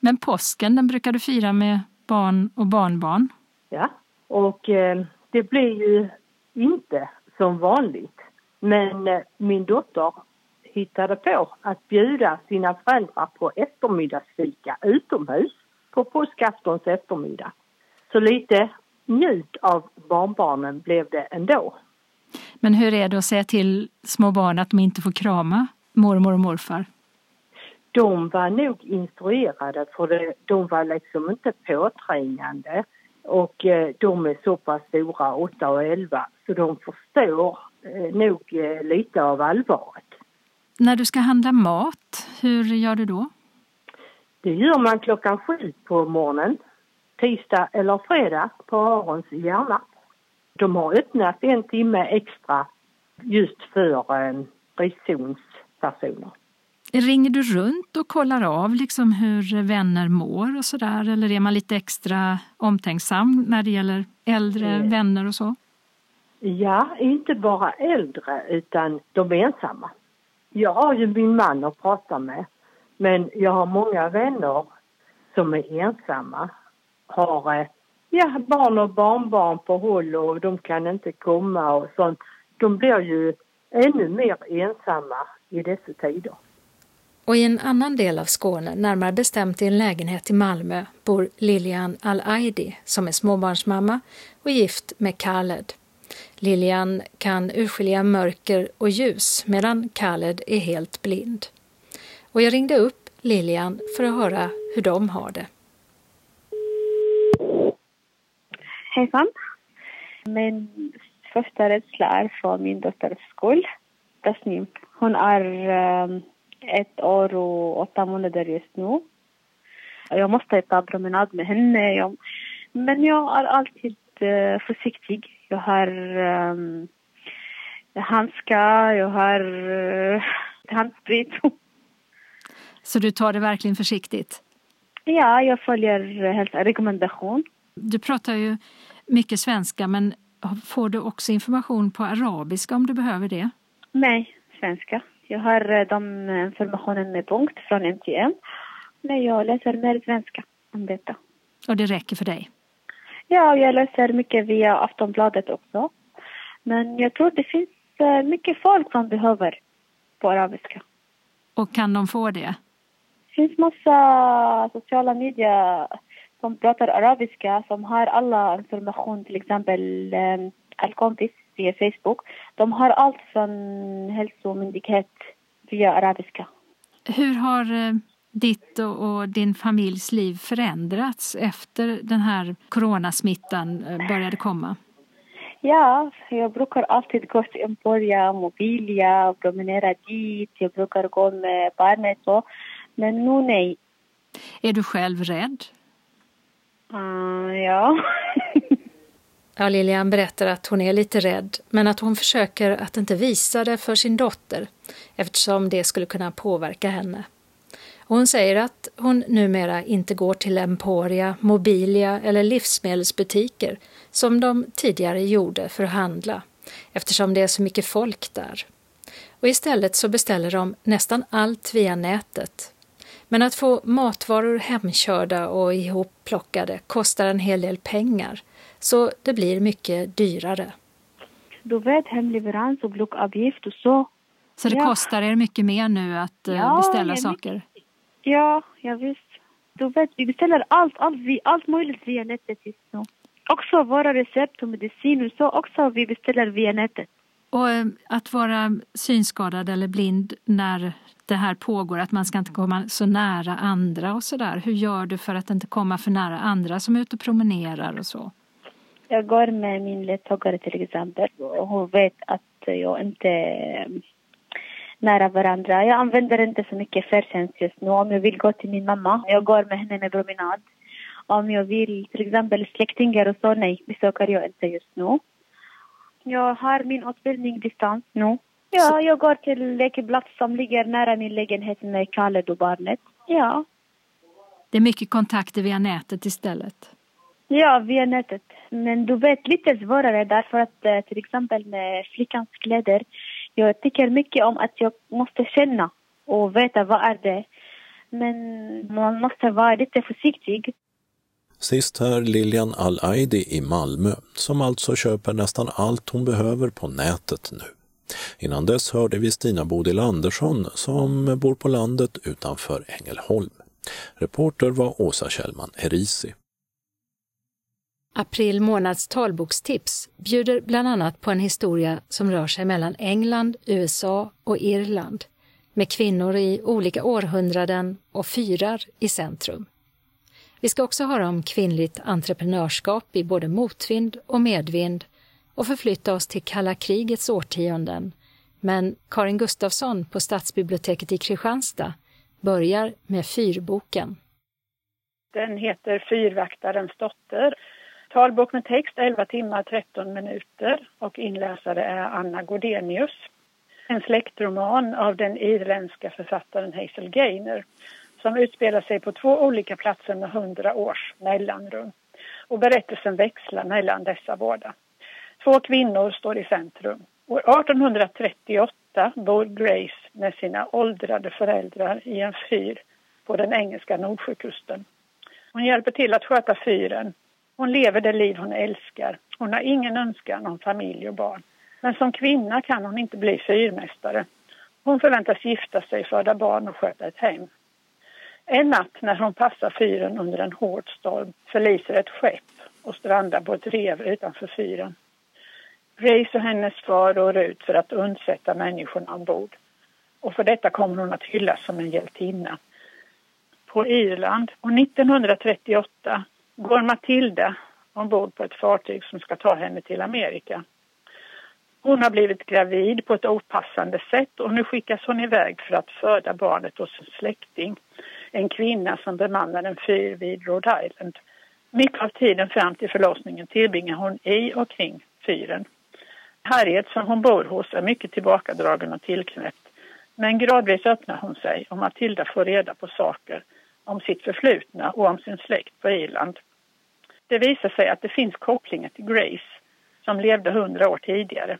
Men påsken den brukar du fira med barn och barnbarn? Ja, och eh, det blir ju inte som vanligt. Men eh, min dotter hittade på att bjuda sina föräldrar på eftermiddagsfika utomhus på påskaftons eftermiddag. Så lite njut av barnbarnen blev det ändå. Men hur är det att säga till små barn att de inte får krama mormor och morfar? De var nog instruerade för det, de var liksom inte påträngande och eh, de är så pass stora, 8 och 11, så de förstår eh, nog eh, lite av allvaret. När du ska handla mat, hur gör du då? Det gör man klockan sju på morgonen, tisdag eller fredag på Arons i Järna. De har öppnat en timme extra just för eh, riskzonspersoner. Ringer du runt och kollar av liksom hur vänner mår och sådär eller är man lite extra omtänksam när det gäller äldre mm. vänner och så? Ja, inte bara äldre utan de ensamma. Jag har ju min man att prata med men jag har många vänner som är ensamma. Har eh, ja, barn och barnbarn på håll och de kan inte komma och sånt. De blir ju ännu mer ensamma i dessa tider. Och i en annan del av Skåne, närmare bestämt i en lägenhet i Malmö, bor Lilian Al-Aidi som är småbarnsmamma och gift med Khaled. Lilian kan urskilja mörker och ljus medan Khaled är helt blind. Och jag ringde upp Lilian för att höra hur de har det. Hejsan. Min första rädsla är för min dotters skull. Tasnim. Hon är um, ett år och åtta månader just nu. Jag måste ta promenad med henne. Jag, men jag är alltid uh, försiktig. Jag har um, handskar, jag har uh, handsprit. Så du tar det verkligen försiktigt? Ja, jag följer helt rekommendation. Du pratar ju mycket svenska men får du också information på arabiska om du behöver det? Nej, svenska. Jag har eh, de informationen med punkt från MTM. Men jag läser mer svenska om detta. Och det räcker för dig? Ja, jag läser mycket via Aftonbladet också. Men jag tror det finns eh, mycket folk som behöver på arabiska. Och kan de få det? Det finns massa sociala medier som pratar arabiska som har alla information, till exempel eh, Al-Kompis via Facebook. De har allt från hälsomyndighet via arabiska. Hur har eh, ditt och din familjs liv förändrats efter den här coronasmittan eh, började komma? Ja, jag brukar alltid gå till Emporia, Mobilia, promenera dit. Jag brukar gå med barnet så. Men nu nej. Är du själv rädd? Uh, ja. ja, Lilian berättar att hon är lite rädd, men att hon försöker att inte visa det för sin dotter eftersom det skulle kunna påverka henne. Och hon säger att hon numera inte går till Emporia, Mobilia eller livsmedelsbutiker som de tidigare gjorde för att handla eftersom det är så mycket folk där. Och istället så beställer de nästan allt via nätet men att få matvaror hemkörda och ihopplockade kostar en hel del pengar, så det blir mycket dyrare. Du vet hemleverans och blockavgift och så. Så det ja. kostar er mycket mer nu att eh, ja, beställa saker? Ja, ja visst. Du vet, vi beställer allt, allt, allt möjligt via nätet just nu. Också våra recept och medicin och så också vi beställer via nätet. Och eh, att vara synskadad eller blind när det här pågår, att man ska inte komma så nära andra och sådär. Hur gör du för att inte komma för nära andra som är ute och promenerar och så? Jag går med min ledsagare till exempel och hon vet att jag inte är nära varandra. Jag använder inte så mycket färdtjänst just nu. Om jag vill gå till min mamma, jag går med henne med promenad. Om jag vill till exempel släktingar och så, nej, besöker jag inte just nu. Jag har min utbildning distans nu. Ja, jag går till lekeplats som ligger nära min lägenhet med Khaled och barnet. Ja. Det är mycket kontakter via nätet istället? Ja, via nätet. Men du vet, lite svårare därför att eh, till exempel med flickans kläder. Jag tycker mycket om att jag måste känna och veta vad är det. Men man måste vara lite försiktig. Sist här Lilian Al-Aidi i Malmö, som alltså köper nästan allt hon behöver på nätet nu. Innan dess hörde vi Stina Bodil Andersson som bor på landet utanför Ängelholm. Reporter var Åsa Kjellman Erisi. April månads talbokstips bjuder bland annat på en historia som rör sig mellan England, USA och Irland med kvinnor i olika århundraden och fyrar i centrum. Vi ska också höra om kvinnligt entreprenörskap i både motvind och medvind och förflytta oss till kalla krigets årtionden. Men Karin Gustafsson på Stadsbiblioteket i Kristianstad börjar med Fyrboken. Den heter Fyrvaktarens dotter. Talbok med text 11 timmar 13 minuter och inläsare är Anna Godenius. En släktroman av den irländska författaren Hazel Gaynor som utspelar sig på två olika platser med hundra års mellanrum. Och berättelsen växlar mellan dessa båda. Två kvinnor står i centrum. År 1838 bor Grace med sina åldrade föräldrar i en fyr på den engelska Nordsjökusten. Hon hjälper till att sköta fyren. Hon lever det liv hon älskar. Hon har ingen önskan om familj och barn. Men som kvinna kan hon inte bli fyrmästare. Hon förväntas gifta sig, föda barn och sköta ett hem. En natt när hon passar fyren under en hård storm förliser ett skepp och strandar på ett rev utanför fyren. Grace och hennes far rår ut för att undsätta människorna ombord. Och för detta kommer hon att hyllas som en hjältinna. På Irland och 1938 går Matilda ombord på ett fartyg som ska ta henne till Amerika. Hon har blivit gravid på ett opassande sätt och nu skickas hon iväg för att föda barnet hos en släkting. En kvinna som bemannar en fyr vid Rhode Island. Mycket av tiden fram till förlossningen tillbringar hon i och kring fyren. Harriet som hon bor hos är mycket tillbakadragen och tillknäppt. Men gradvis öppnar hon sig och Matilda får reda på saker om sitt förflutna och om sin släkt på Irland. Det visar sig att det finns kopplingar till Grace som levde hundra år tidigare.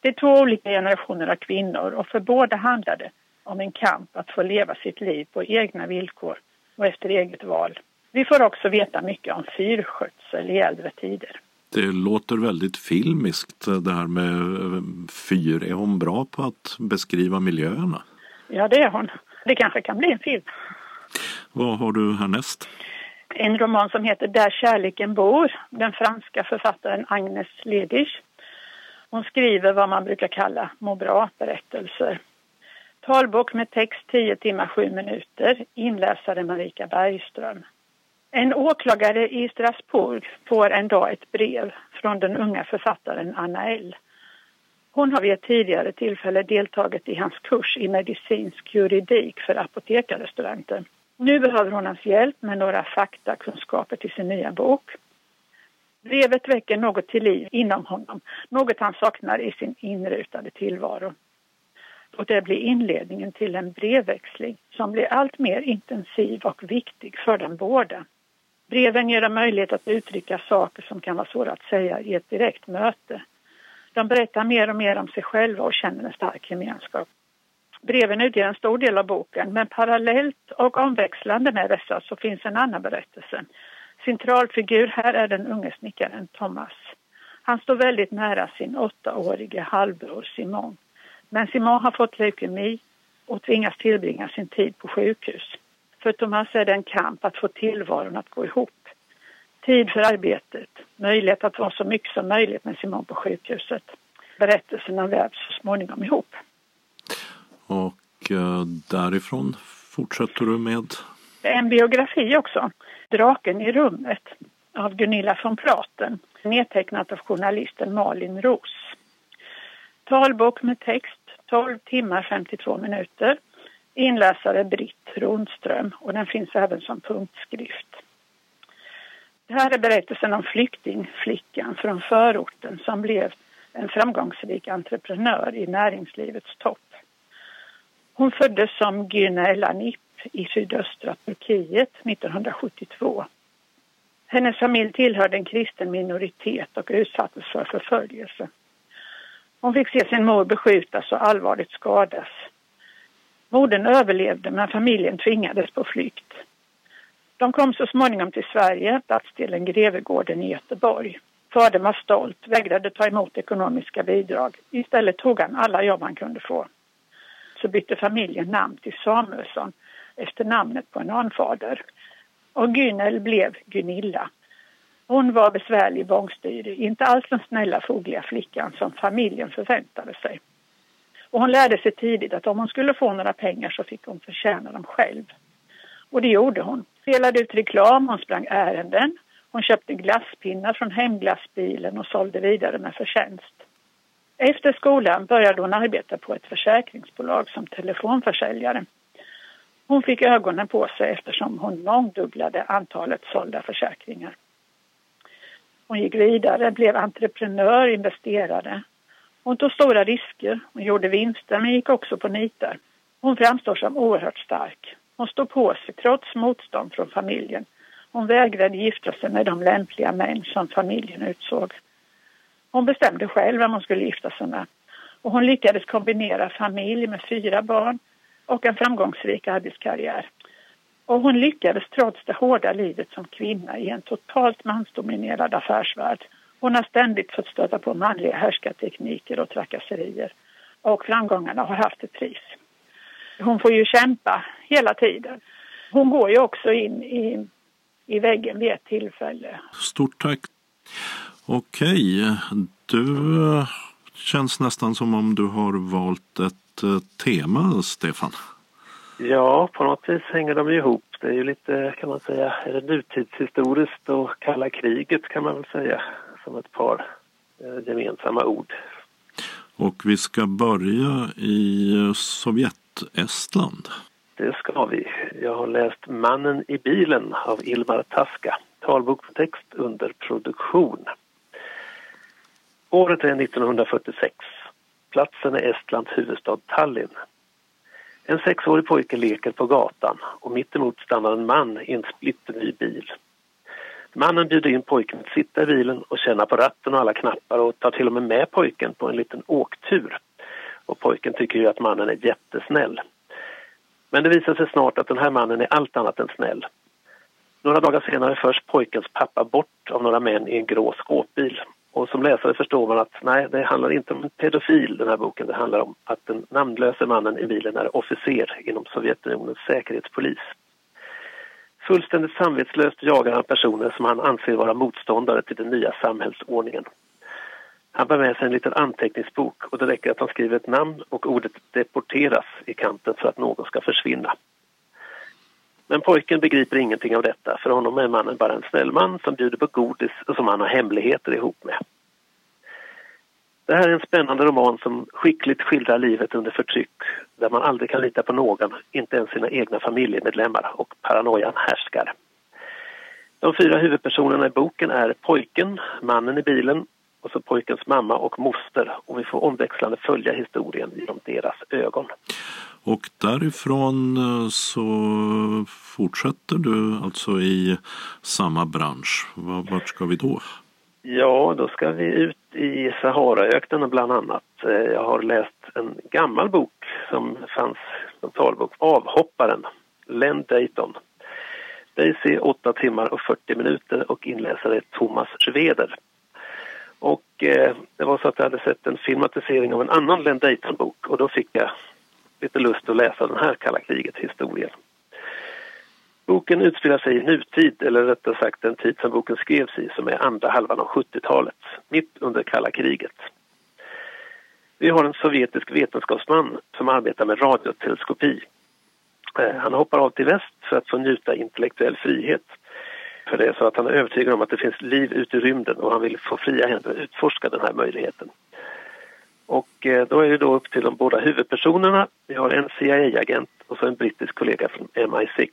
Det är två olika generationer av kvinnor och för båda handlar det om en kamp att få leva sitt liv på egna villkor och efter eget val. Vi får också veta mycket om fyrskötsel i äldre tider. Det låter väldigt filmiskt det här med fyr. Är hon bra på att beskriva miljöerna? Ja, det är hon. Det kanske kan bli en film. Vad har du härnäst? En roman som heter Där kärleken bor, den franska författaren Agnes Ledisch. Hon skriver vad man brukar kalla må bra-berättelser. Talbok med text 10 timmar 7 minuter, inläsare Marika Bergström. En åklagare i Strasbourg får en dag ett brev från den unga författaren Anna L. Hon har vid ett tidigare tillfälle deltagit i hans kurs i medicinsk juridik för apotekarstudenter. Nu behöver hon hans hjälp med några faktakunskaper till sin nya bok. Brevet väcker något till liv inom honom, något han saknar i sin inrutade tillvaro. Och det blir inledningen till en brevväxling som blir allt mer intensiv och viktig för dem båda. Breven ger dem möjlighet att uttrycka saker som kan vara svåra att säga i ett direkt möte. De berättar mer och mer om sig själva och känner en stark gemenskap. Breven utgör en stor del av boken men parallellt och omväxlande med dessa så finns en annan berättelse. Centralfigur här är den unge snickaren Thomas. Han står väldigt nära sin åttaårige halvbror Simon. Men Simon har fått leukemi och tvingas tillbringa sin tid på sjukhus. För Thomas är det en kamp att få tillvaron att gå ihop. Tid för arbetet, möjlighet att vara så mycket som möjligt med Simon på sjukhuset. Berättelserna vävs så småningom ihop. Och eh, därifrån fortsätter du med? En biografi också. Draken i rummet av Gunilla von Platen. Nedtecknat av journalisten Malin Ros. Talbok med text 12 timmar 52 minuter. Inläsare Britt Ronström och den finns även som punktskrift. Det här är berättelsen om flyktingflickan från förorten som blev en framgångsrik entreprenör i näringslivets topp. Hon föddes som Güne Elanip i sydöstra Turkiet 1972. Hennes familj tillhörde en kristen minoritet och utsattes för förföljelse. Hon fick se sin mor beskjutas och allvarligt skadas. Modern överlevde men familjen tvingades på flykt. De kom så småningom till Sverige, stadsdelen Grevegården i Göteborg. Fadern var stolt, vägrade ta emot ekonomiska bidrag. Istället tog han alla jobb han kunde få. Så bytte familjen namn till Samuelsson efter namnet på en anfader. Och Gynel blev Gunilla. Hon var besvärlig bångstyrig, inte alls den snälla fogliga flickan som familjen förväntade sig. Och hon lärde sig tidigt att om hon skulle få några pengar så fick hon förtjäna dem själv. Och det gjorde hon. Delade ut reklam, hon sprang ärenden, hon köpte glasspinnar från hemglassbilen och sålde vidare med förtjänst. Efter skolan började hon arbeta på ett försäkringsbolag som telefonförsäljare. Hon fick ögonen på sig eftersom hon mångdubblade antalet sålda försäkringar. Hon gick vidare, blev entreprenör, investerare. Hon tog stora risker, hon gjorde vinster men gick också på nitar. Hon framstår som oerhört stark. Hon stod på sig trots motstånd från familjen. Hon vägrade gifta sig med de lämpliga män som familjen utsåg. Hon bestämde själv vem hon skulle gifta sig med. Och hon lyckades kombinera familj med fyra barn och en framgångsrik arbetskarriär. Och hon lyckades trots det hårda livet som kvinna i en totalt mansdominerad affärsvärld. Hon har ständigt fått stöta på manliga härskartekniker och trakasserier. Och framgångarna har haft ett pris. Hon får ju kämpa hela tiden. Hon går ju också in i, i väggen vid ett tillfälle. Stort tack. Okej, du känns nästan som om du har valt ett eh, tema, Stefan. Ja, på något vis hänger de ihop. Det är ju lite, kan man säga, är det nutidshistoriskt och kalla kriget kan man väl säga som ett par eh, gemensamma ord. Och vi ska börja i Sovjet-Estland. Det ska vi. Jag har läst Mannen i bilen av Ilmar Taska. talbok för text under produktion. Året är 1946. Platsen är Estlands huvudstad Tallinn. En sexårig pojke leker på gatan och mittemot stannar en man i en splitterny bil. Mannen bjuder in pojken att sitta i bilen och känna på ratten och alla knappar och tar till och med med pojken på en liten åktur. Och pojken tycker ju att mannen är jättesnäll. Men det visar sig snart att den här mannen är allt annat än snäll. Några dagar senare förs pojkens pappa bort av några män i en grå skåpbil. Och som läsare förstår man att nej, det handlar inte om en pedofil den här boken. Det handlar om att den namnlöse mannen i bilen är officer inom Sovjetunionens säkerhetspolis. Fullständigt samvetslöst jagar han personer som han anser vara motståndare till den nya samhällsordningen. Han bär med sig en liten anteckningsbok och det räcker att han skriver ett namn och ordet deporteras i kanten för att någon ska försvinna. Men pojken begriper ingenting av detta. För honom är mannen bara en snäll man som bjuder på godis och som han har hemligheter ihop med. Det här är en spännande roman som skickligt skildrar livet under förtryck där man aldrig kan lita på någon, inte ens sina egna familjemedlemmar och paranoian härskar. De fyra huvudpersonerna i boken är pojken, mannen i bilen och så pojkens mamma och moster och vi får omväxlande följa historien genom deras ögon. Och därifrån eh, så fortsätter du alltså i samma bransch. Vart ska vi då? Ja, då ska vi ut i Saharaöknen bland annat. Eh, jag har läst en gammal bok som fanns som talbok, Avhopparen, Len Dayton. Daisy 8 timmar och 40 minuter och inläsare Thomas Schweder. Och eh, det var så att jag hade sett en filmatisering av en annan Len Dayton-bok och då fick jag lite lust att läsa den här kalla kriget-historien. Boken utspelar sig i nutid, eller rättare sagt den tid som boken skrevs i som är andra halvan av 70-talet, mitt under kalla kriget. Vi har en sovjetisk vetenskapsman som arbetar med radioteleskopi. Eh, han hoppar av till väst för att få njuta intellektuell frihet. För det är så att han är övertygad om att det finns liv ute i rymden och han vill få fria händer att utforska den här möjligheten. Och eh, då är det då upp till de båda huvudpersonerna. Vi har en CIA-agent och så en brittisk kollega från MI6.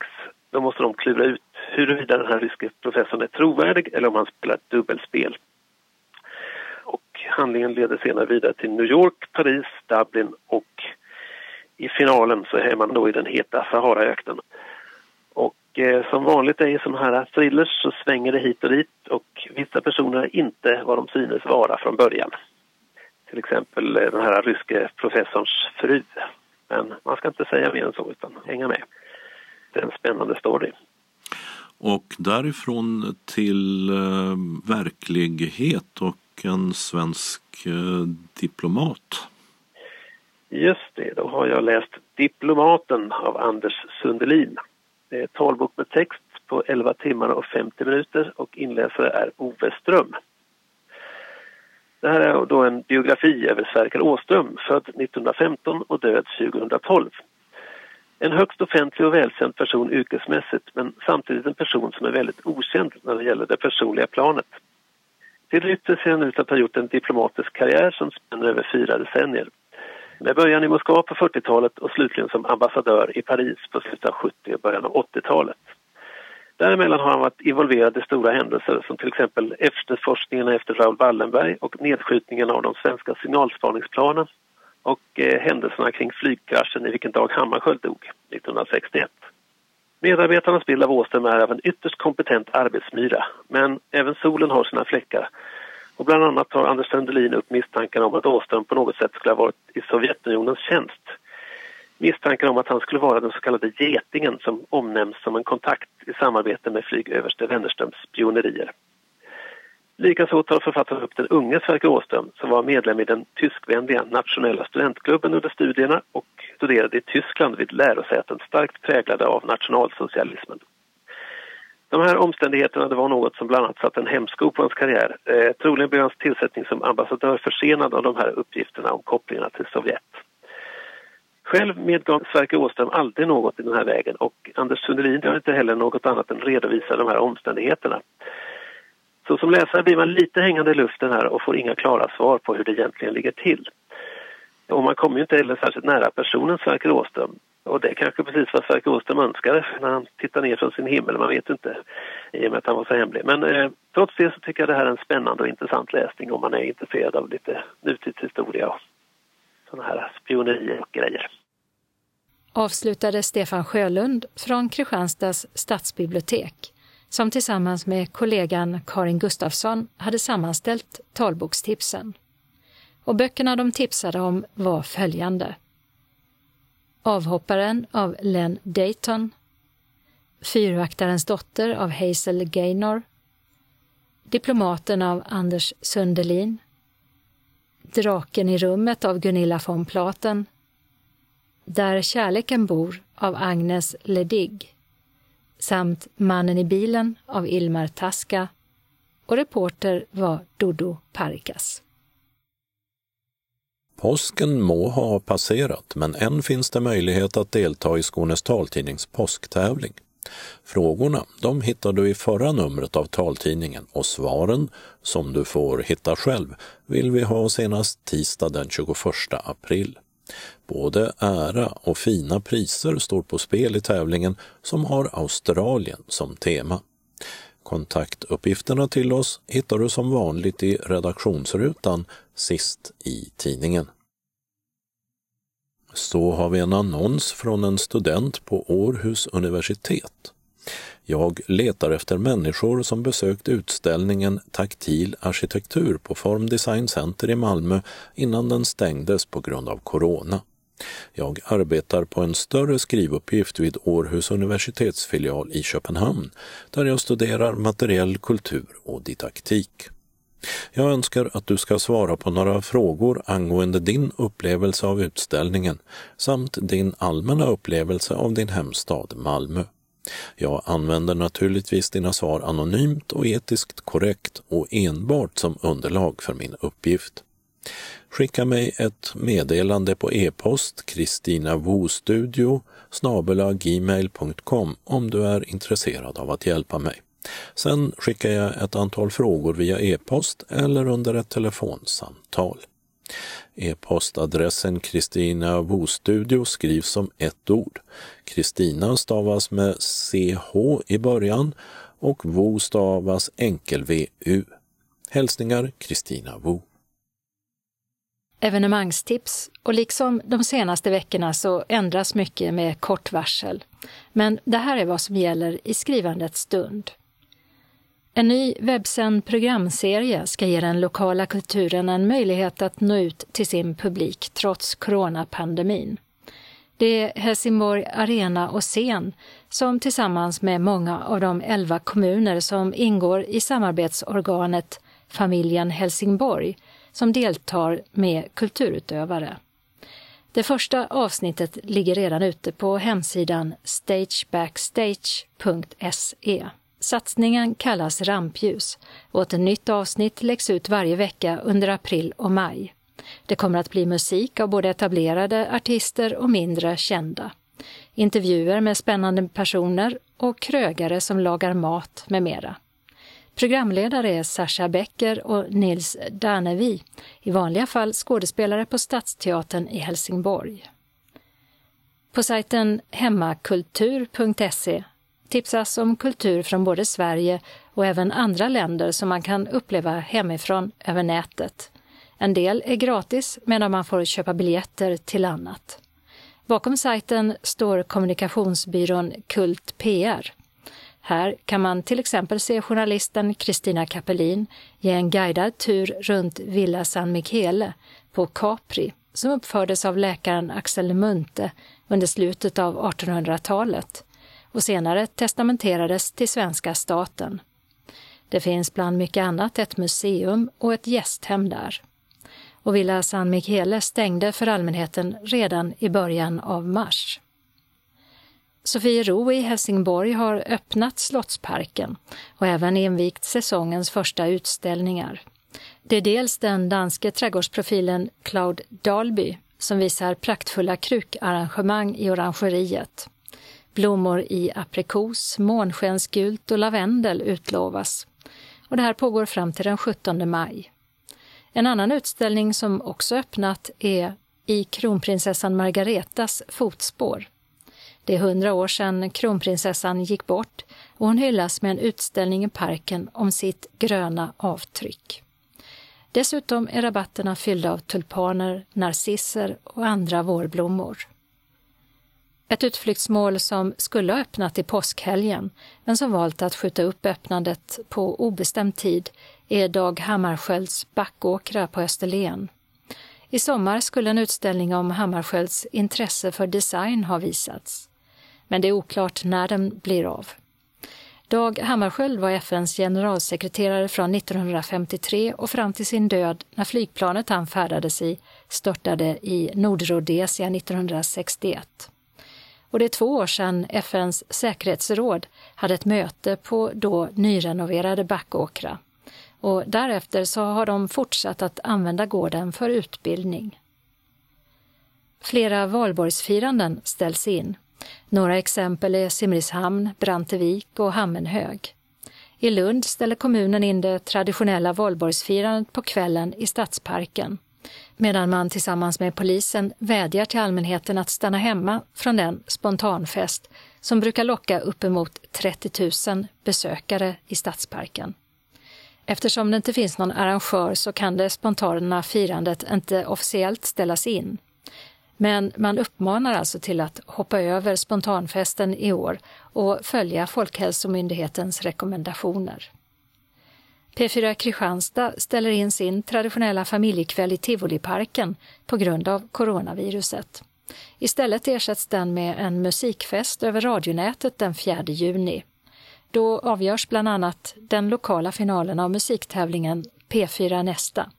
Då måste de klura ut huruvida den här ryske professorn är trovärdig eller om han spelar ett dubbelspel. Och handlingen leder senare vidare till New York, Paris, Dublin och i finalen så är man då i den heta Saharaöknen. Och eh, som vanligt är i sådana här thrillers så svänger det hit och dit och vissa personer är inte vad de synes vara från början till exempel den här ryske professorns fru. Men man ska inte säga mer än så utan hänga med. Det är en spännande story. Och därifrån till eh, verklighet och en svensk eh, diplomat. Just det, då har jag läst Diplomaten av Anders Sundelin. Det är talbok med text på 11 timmar och 50 minuter och inläsare är Ove Ström. Det här är då en biografi över Sverker Åström, född 1915 och död 2012. En högst offentlig och välkänd person yrkesmässigt men samtidigt en person som är väldigt okänd när det gäller det personliga planet. Till det yttre ser han ut att ha gjort en diplomatisk karriär som spänner över fyra decennier. Med början i Moskva på 40-talet och slutligen som ambassadör i Paris på slutet av 70 och början av 80-talet. Däremellan har han varit involverad i stora händelser som till exempel efterforskningen efter Raoul Wallenberg och nedskjutningen av de svenska signalspaningsplanen och eh, händelserna kring flygkraschen i vilken Dag Hammarskjöld dog 1961. Medarbetarnas bild av Åström är av en ytterst kompetent arbetsmyra men även solen har sina fläckar och bland annat tar Anders Sundelin upp misstanken om att Åström på något sätt skulle ha varit i Sovjetunionens tjänst misstankar om att han skulle vara den så kallade getingen som omnämns som en kontakt i samarbete med flygöverste Wennerströms spionerier. Likaså tar författaren upp den unge Sverker Åström som var medlem i den tyskvänliga nationella studentklubben under studierna och studerade i Tyskland vid lärosäten starkt präglade av nationalsocialismen. De här omständigheterna det var något som bland annat satte en hämsko på hans karriär. Eh, troligen blev hans tillsättning som ambassadör försenad av de här uppgifterna om kopplingarna till Sovjet. Själv medgav Sverker Åström aldrig något i den här vägen och Anders Sundelin gör inte heller något annat än redovisa de här omständigheterna. Så som läsare blir man lite hängande i luften här och får inga klara svar på hur det egentligen ligger till. Och man kommer ju inte heller särskilt nära personen Sverker Åström. Och det är kanske precis vad Sverker Åström önskade när han tittar ner från sin himmel, man vet inte i och med att han var så hemlig. Men eh, trots det så tycker jag det här är en spännande och intressant läsning om man är intresserad av lite nutidshistoria och sådana här spionerier och grejer. Avslutade Stefan Sjölund från Kristianstads stadsbibliotek som tillsammans med kollegan Karin Gustafsson hade sammanställt talbokstipsen. Och böckerna de tipsade om var följande. Avhopparen av Len Dayton. Fyrvaktarens dotter av Hazel Gaynor. Diplomaten av Anders Sundelin. Draken i rummet av Gunilla von Platen. Där kärleken bor av Agnes Ledig samt Mannen i bilen av Ilmar Taska och reporter var Dodo Parikas. Påsken må ha passerat, men än finns det möjlighet att delta i Skånes taltidnings påsktävling. Frågorna de hittar du i förra numret av taltidningen och svaren, som du får hitta själv, vill vi ha senast tisdag den 21 april. Både ära och fina priser står på spel i tävlingen som har Australien som tema. Kontaktuppgifterna till oss hittar du som vanligt i redaktionsrutan sist i tidningen. Så har vi en annons från en student på Århus universitet. Jag letar efter människor som besökt utställningen Taktil arkitektur på Form Design Center i Malmö innan den stängdes på grund av corona. Jag arbetar på en större skrivuppgift vid Århus universitetsfilial i Köpenhamn där jag studerar materiell kultur och didaktik. Jag önskar att du ska svara på några frågor angående din upplevelse av utställningen samt din allmänna upplevelse av din hemstad Malmö. Jag använder naturligtvis dina svar anonymt och etiskt korrekt och enbart som underlag för min uppgift. Skicka mig ett meddelande på e-post kristinavostudio gmail.com om du är intresserad av att hjälpa mig. Sen skickar jag ett antal frågor via e-post eller under ett telefonsamtal. E-postadressen Kristina Bostudio skrivs som ett ord. Kristina stavas med CH i början och Vo stavas enkel-VU. Hälsningar Kristina Vo. Evenemangstips och liksom de senaste veckorna så ändras mycket med kort varsel. Men det här är vad som gäller i skrivandets stund. En ny webbsänd programserie ska ge den lokala kulturen en möjlighet att nå ut till sin publik trots coronapandemin. Det är Helsingborg Arena och Scen som tillsammans med många av de elva kommuner som ingår i samarbetsorganet Familjen Helsingborg som deltar med kulturutövare. Det första avsnittet ligger redan ute på hemsidan stagebackstage.se. Satsningen kallas Rampljus och ett nytt avsnitt läggs ut varje vecka under april och maj. Det kommer att bli musik av både etablerade artister och mindre kända. Intervjuer med spännande personer och krögare som lagar mat med mera. Programledare är Sascha Becker och Nils Danevi, i vanliga fall skådespelare på Stadsteatern i Helsingborg. På sajten hemmakultur.se tipsas om kultur från både Sverige och även andra länder som man kan uppleva hemifrån över nätet. En del är gratis medan man får köpa biljetter till annat. Bakom sajten står kommunikationsbyrån Kult PR. Här kan man till exempel se journalisten Kristina Kapelin ge en guidad tur runt Villa San Michele på Capri som uppfördes av läkaren Axel Munthe under slutet av 1800-talet och senare testamenterades till svenska staten. Det finns bland mycket annat ett museum och ett gästhem där. Och Villa San Michele stängde för allmänheten redan i början av mars. Sofiero i Helsingborg har öppnat Slottsparken och även invigt säsongens första utställningar. Det är dels den danske trädgårdsprofilen Claude Dalby som visar praktfulla krukarrangemang i orangeriet. Blommor i aprikos, månskensgult och lavendel utlovas. Och det här pågår fram till den 17 maj. En annan utställning som också öppnat är I kronprinsessan Margaretas fotspår. Det är hundra år sedan kronprinsessan gick bort och hon hyllas med en utställning i parken om sitt gröna avtryck. Dessutom är rabatterna fyllda av tulpaner, narcisser och andra vårblommor. Ett utflyktsmål som skulle ha öppnat i påskhelgen, men som valt att skjuta upp öppnandet på obestämd tid, är Dag Hammarskjölds Backåkra på Österlen. I sommar skulle en utställning om Hammarskjölds intresse för design ha visats. Men det är oklart när den blir av. Dag Hammarskjöld var FNs generalsekreterare från 1953 och fram till sin död när flygplanet han färdades i störtade i Nordrhodesia 1961. Och det är två år sedan FNs säkerhetsråd hade ett möte på då nyrenoverade Backåkra. Och därefter så har de fortsatt att använda gården för utbildning. Flera valborgsfiranden ställs in. Några exempel är Simrishamn, Brantevik och Hammenhög. I Lund ställer kommunen in det traditionella valborgsfirandet på kvällen i Stadsparken medan man tillsammans med polisen vädjar till allmänheten att stanna hemma från den spontanfest som brukar locka uppemot 30 000 besökare i Stadsparken. Eftersom det inte finns någon arrangör så kan det spontana firandet inte officiellt ställas in. Men man uppmanar alltså till att hoppa över spontanfesten i år och följa Folkhälsomyndighetens rekommendationer. P4 Kristianstad ställer in sin traditionella familjekväll i Tivoliparken på grund av coronaviruset. Istället ersätts den med en musikfest över radionätet den 4 juni. Då avgörs bland annat den lokala finalen av musiktävlingen P4 Nästa.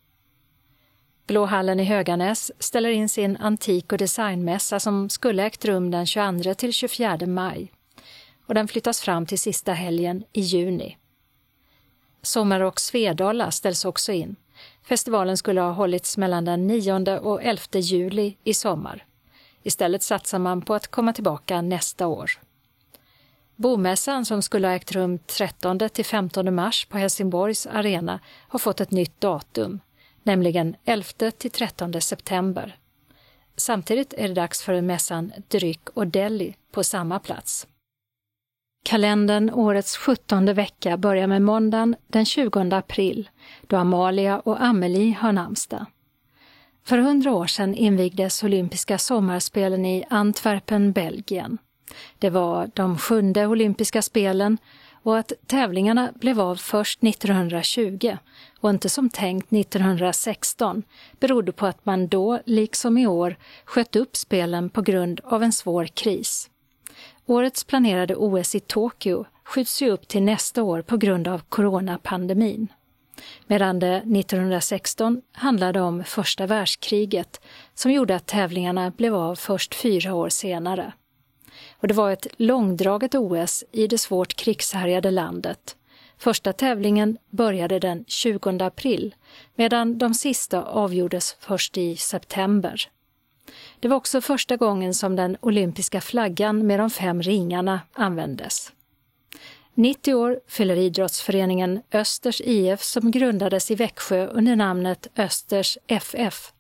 Blåhallen i Höganäs ställer in sin antik och designmässa som skulle ägt rum den 22 till 24 maj. Och den flyttas fram till sista helgen i juni. Sommarrock Svedala ställs också in. Festivalen skulle ha hållits mellan den 9 och 11 juli i sommar. Istället satsar man på att komma tillbaka nästa år. Bomässan som skulle ha ägt rum 13 till 15 mars på Helsingborgs arena har fått ett nytt datum, nämligen 11 till 13 september. Samtidigt är det dags för mässan Dryck och Deli på samma plats. Kalendern årets sjuttonde vecka börjar med måndagen den 20 april då Amalia och Amelie har namnsdag. För hundra år sedan invigdes olympiska sommarspelen i Antwerpen, Belgien. Det var de sjunde olympiska spelen och att tävlingarna blev av först 1920 och inte som tänkt 1916 berodde på att man då, liksom i år, sköt upp spelen på grund av en svår kris. Årets planerade OS i Tokyo skjuts ju upp till nästa år på grund av coronapandemin. Medan det 1916 handlade om första världskriget som gjorde att tävlingarna blev av först fyra år senare. Och det var ett långdraget OS i det svårt krigshärjade landet. Första tävlingen började den 20 april medan de sista avgjordes först i september. Det var också första gången som den olympiska flaggan med de fem ringarna användes. 90 år fyller idrottsföreningen Östers IF som grundades i Växjö under namnet Östers FF.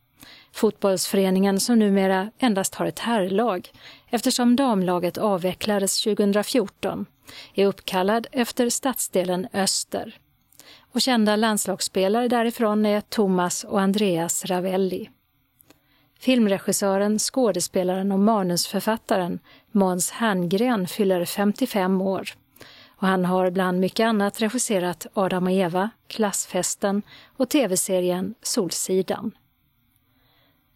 Fotbollsföreningen som numera endast har ett herrlag eftersom damlaget avvecklades 2014 är uppkallad efter stadsdelen Öster. Och kända landslagsspelare därifrån är Thomas och Andreas Ravelli. Filmregissören, skådespelaren och manusförfattaren Måns Herngren fyller 55 år. Och han har bland mycket annat regisserat Adam och Eva, Klassfesten och tv-serien Solsidan.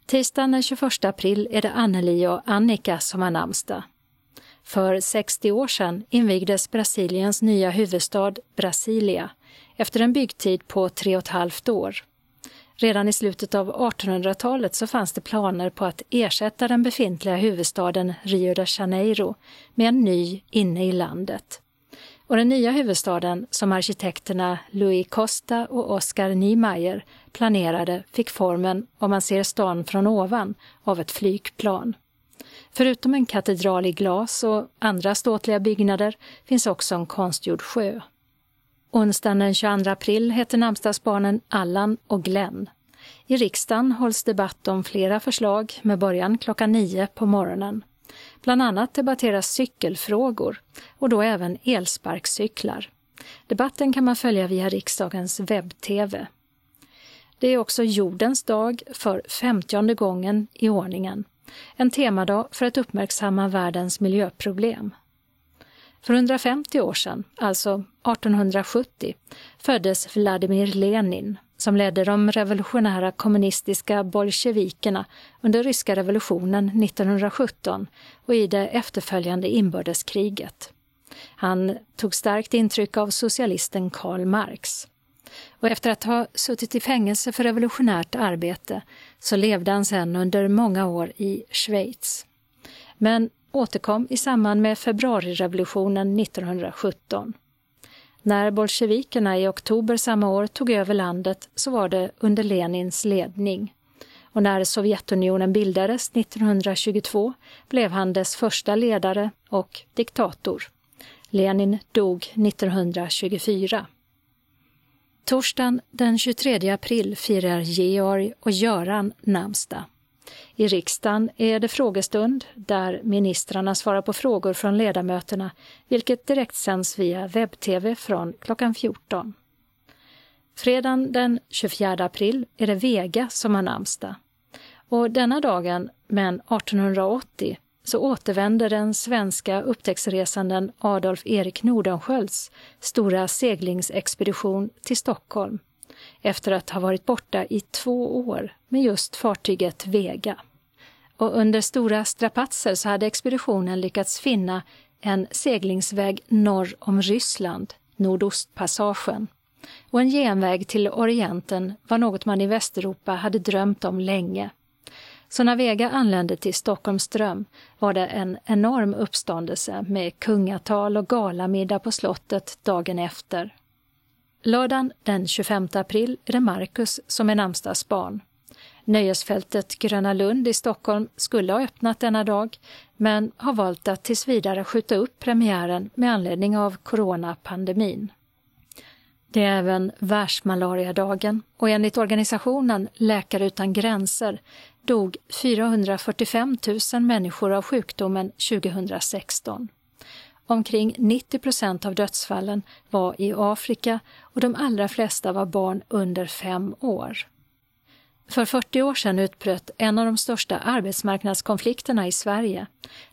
Tisdagen den 21 april är det Anneli och Annika som har namnsdag. För 60 år sedan invigdes Brasiliens nya huvudstad Brasilia efter en byggtid på tre och ett halvt år. Redan i slutet av 1800-talet så fanns det planer på att ersätta den befintliga huvudstaden Rio de Janeiro med en ny inne i landet. Och den nya huvudstaden som arkitekterna Louis Costa och Oscar Niemeyer planerade fick formen, om man ser stan från ovan, av ett flygplan. Förutom en katedral i glas och andra ståtliga byggnader finns också en konstgjord sjö. Onsdagen den 22 april heter namnsdagsbarnen Allan och Glenn. I riksdagen hålls debatt om flera förslag med början klockan 9 på morgonen. Bland annat debatteras cykelfrågor och då även elsparkcyklar. Debatten kan man följa via riksdagens webb-tv. Det är också jordens dag för femtionde gången i ordningen. En temadag för att uppmärksamma världens miljöproblem. För 150 år sedan, alltså 1870, föddes Vladimir Lenin som ledde de revolutionära kommunistiska bolsjevikerna under ryska revolutionen 1917 och i det efterföljande inbördeskriget. Han tog starkt intryck av socialisten Karl Marx. Och efter att ha suttit i fängelse för revolutionärt arbete så levde han sedan under många år i Schweiz. Men återkom i samband med februarirevolutionen 1917. När bolsjevikerna i oktober samma år tog över landet så var det under Lenins ledning. Och när Sovjetunionen bildades 1922 blev han dess första ledare och diktator. Lenin dog 1924. Torsdagen den 23 april firar Georg och Göran namnsdag. I riksdagen är det frågestund där ministrarna svarar på frågor från ledamöterna, vilket direktsänds via webb-tv från klockan 14. Fredagen den 24 april är det Vega som har namnsdag. Och denna dagen, men 1880, så återvänder den svenska upptäcktsresanden Adolf Erik Nordenskölds stora seglingsexpedition till Stockholm efter att ha varit borta i två år med just fartyget Vega. Och under stora strapatser så hade expeditionen lyckats finna en seglingsväg norr om Ryssland, Nordostpassagen. Och en genväg till Orienten var något man i Västeuropa hade drömt om länge. Så när Vega anlände till Stockholms ström var det en enorm uppståndelse med kungatal och galamiddag på slottet dagen efter. Lördagen den 25 april är det Marcus som är namnsdagsbarn. Nöjesfältet Gröna Lund i Stockholm skulle ha öppnat denna dag men har valt att tills vidare skjuta upp premiären med anledning av coronapandemin. Det är även världsmalariadagen och enligt organisationen Läkare utan gränser dog 445 000 människor av sjukdomen 2016. Omkring 90 procent av dödsfallen var i Afrika och de allra flesta var barn under fem år. För 40 år sedan utbröt en av de största arbetsmarknadskonflikterna i Sverige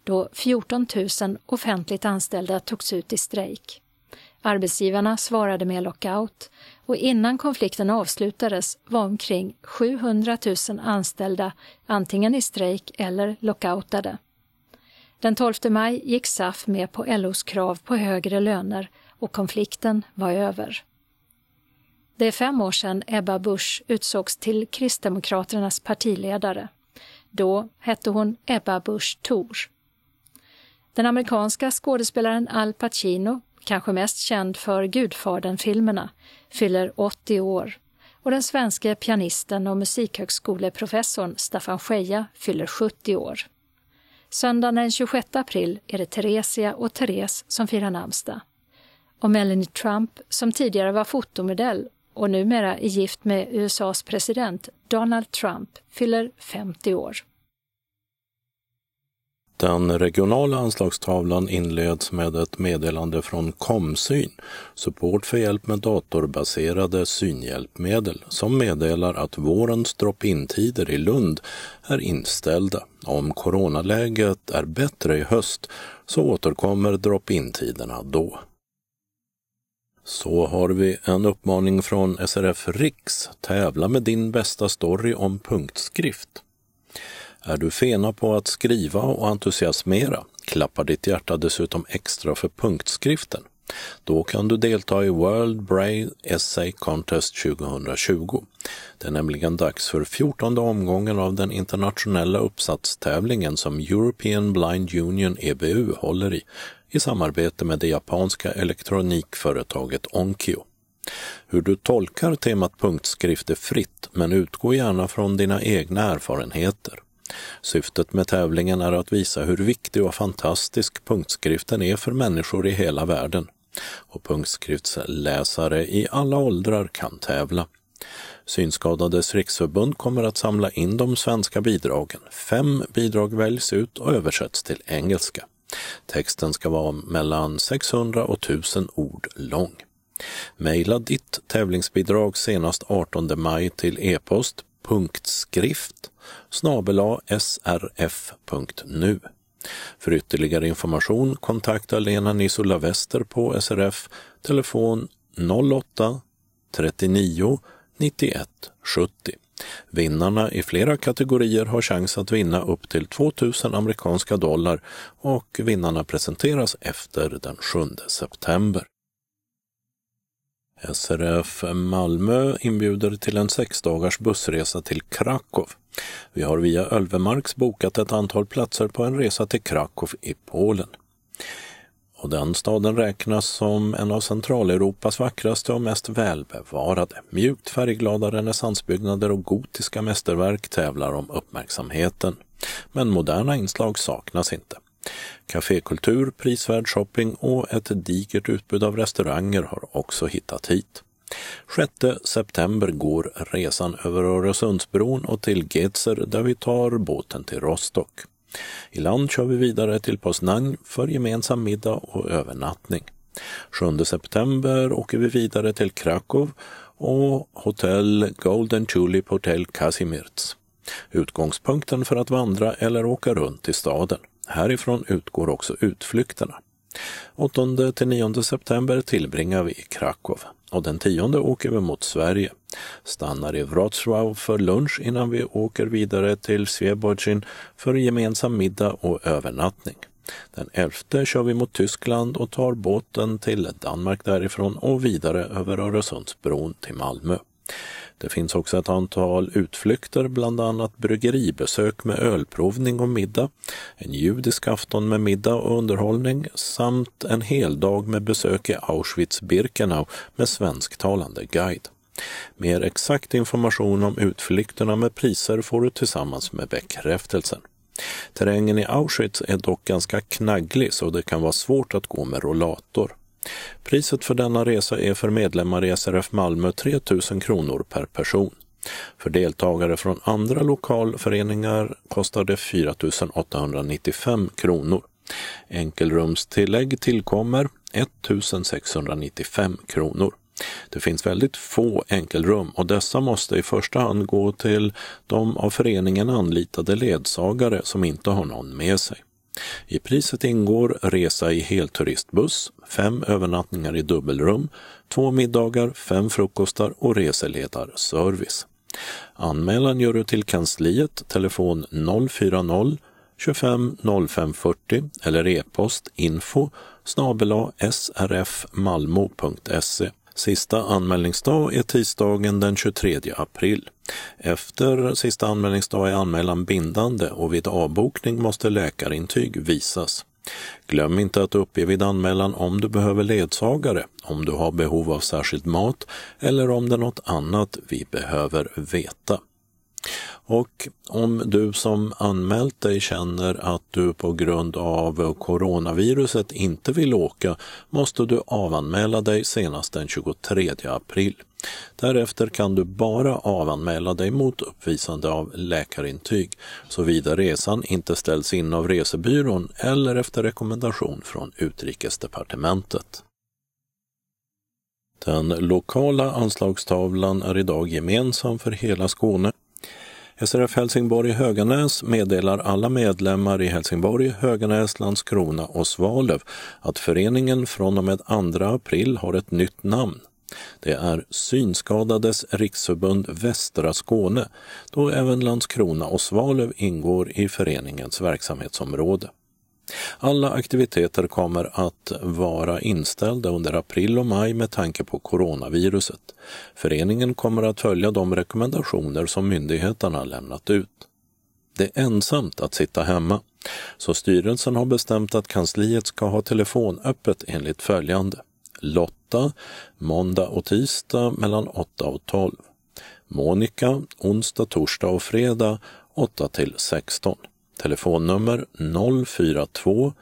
då 14 000 offentligt anställda togs ut i strejk. Arbetsgivarna svarade med lockout och innan konflikten avslutades var omkring 700 000 anställda antingen i strejk eller lockoutade. Den 12 maj gick SAF med på LOs krav på högre löner och konflikten var över. Det är fem år sedan Ebba Busch utsågs till Kristdemokraternas partiledare. Då hette hon Ebba Busch Thor. Den amerikanska skådespelaren Al Pacino, kanske mest känd för Gudfadern-filmerna, fyller 80 år och den svenska pianisten och musikhögskoleprofessorn Staffan Scheja fyller 70 år. Söndagen den 26 april är det Theresia och Therese som firar namnsdag. Och Melanie Trump, som tidigare var fotomodell och numera är gift med USAs president Donald Trump, fyller 50 år. Den regionala anslagstavlan inleds med ett meddelande från Komsyn, support för hjälp med datorbaserade synhjälpmedel, som meddelar att vårens drop-in-tider i Lund är inställda. Om coronaläget är bättre i höst så återkommer drop-in-tiderna då. Så har vi en uppmaning från SRF Riks. Tävla med din bästa story om punktskrift. Är du fena på att skriva och entusiasmera klappar ditt hjärta dessutom extra för punktskriften. Då kan du delta i World Braille Essay Contest 2020. Det är nämligen dags för 14 omgången av den internationella uppsatstävlingen som European Blind Union EBU håller i, i samarbete med det japanska elektronikföretaget Onkyo. Hur du tolkar temat punktskrift är fritt, men utgå gärna från dina egna erfarenheter. Syftet med tävlingen är att visa hur viktig och fantastisk punktskriften är för människor i hela världen. Och punktskriftsläsare i alla åldrar kan tävla. Synskadades riksförbund kommer att samla in de svenska bidragen. Fem bidrag väljs ut och översätts till engelska. Texten ska vara mellan 600 och 1000 ord lång. Maila ditt tävlingsbidrag senast 18 maj till e-post punktskrift snabela srf.nu. För ytterligare information kontakta Lena Nisola Wester på SRF, telefon 08 39 91 70. Vinnarna i flera kategorier har chans att vinna upp till 2000 amerikanska dollar och vinnarna presenteras efter den 7 september. SRF Malmö inbjuder till en sexdagars bussresa till Krakow. Vi har via Ölvemarks bokat ett antal platser på en resa till Krakow i Polen. Och den staden räknas som en av Centraleuropas vackraste och mest välbevarade. Mjukt färgglada renässansbyggnader och gotiska mästerverk tävlar om uppmärksamheten. Men moderna inslag saknas inte. Cafékultur, prisvärd shopping och ett digert utbud av restauranger har också hittat hit. 6 september går resan över Öresundsbron och till Getzer där vi tar båten till Rostock. I land kör vi vidare till Poznan för gemensam middag och övernattning. 7 september åker vi vidare till Krakow och hotell Golden Tulip Hotel Kazimierz. Utgångspunkten för att vandra eller åka runt i staden. Härifrån utgår också utflykterna. 8 till 9 september tillbringar vi i Krakow och den 10 åker vi mot Sverige. Stannar i Wrocław för lunch innan vi åker vidare till Swebojin för gemensam middag och övernattning. Den 11 kör vi mot Tyskland och tar båten till Danmark därifrån och vidare över Öresundsbron till Malmö. Det finns också ett antal utflykter, bland annat bryggeribesök med ölprovning och middag, en judisk afton med middag och underhållning samt en heldag med besök i Auschwitz-Birkenau med svensktalande guide. Mer exakt information om utflykterna med priser får du tillsammans med bekräftelsen. Terrängen i Auschwitz är dock ganska knagglig så det kan vara svårt att gå med rollator. Priset för denna resa är för medlemmar i SRF Malmö 3 000 kronor per person. För deltagare från andra lokalföreningar kostar det 4 895 kronor. Enkelrumstillägg tillkommer 1 695 kronor. Det finns väldigt få enkelrum och dessa måste i första hand gå till de av föreningen anlitade ledsagare som inte har någon med sig. I priset ingår resa i helturistbuss, fem övernattningar i dubbelrum, två middagar, fem frukostar och reseledarservice. Anmälan gör du till kansliet, telefon 040 25 0540 eller e-post info snabela srfmalmo.se Sista anmälningsdag är tisdagen den 23 april. Efter sista anmälningsdag är anmälan bindande och vid avbokning måste läkarintyg visas. Glöm inte att uppge vid anmälan om du behöver ledsagare, om du har behov av särskild mat eller om det är något annat vi behöver veta. Och om du som anmält dig känner att du på grund av coronaviruset inte vill åka måste du avanmäla dig senast den 23 april. Därefter kan du bara avanmäla dig mot uppvisande av läkarintyg såvida resan inte ställs in av resebyrån eller efter rekommendation från Utrikesdepartementet. Den lokala anslagstavlan är idag gemensam för hela Skåne SRF Helsingborg Höganäs meddelar alla medlemmar i Helsingborg, Höganäs, Landskrona och Svalöv att föreningen från och med 2 april har ett nytt namn. Det är Synskadades riksförbund Västra Skåne, då även Landskrona och Svalöv ingår i föreningens verksamhetsområde. Alla aktiviteter kommer att vara inställda under april och maj med tanke på coronaviruset. Föreningen kommer att följa de rekommendationer som myndigheterna lämnat ut. Det är ensamt att sitta hemma, så styrelsen har bestämt att kansliet ska ha telefonöppet enligt följande. Lotta, måndag och tisdag mellan 8 och 12. Monica, onsdag, torsdag och fredag 8 till 16. Telefonnummer 042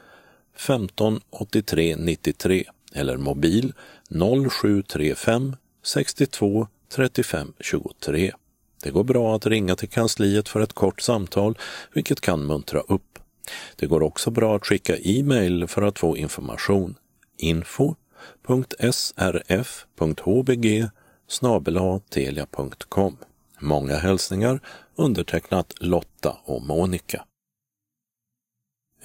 15 83 93 eller mobil 0735 62 35 23. Det går bra att ringa till kansliet för ett kort samtal, vilket kan muntra upp. Det går också bra att skicka e-mail för att få information. info.srf.hbg telia.com. Många hälsningar undertecknat Lotta och Monica.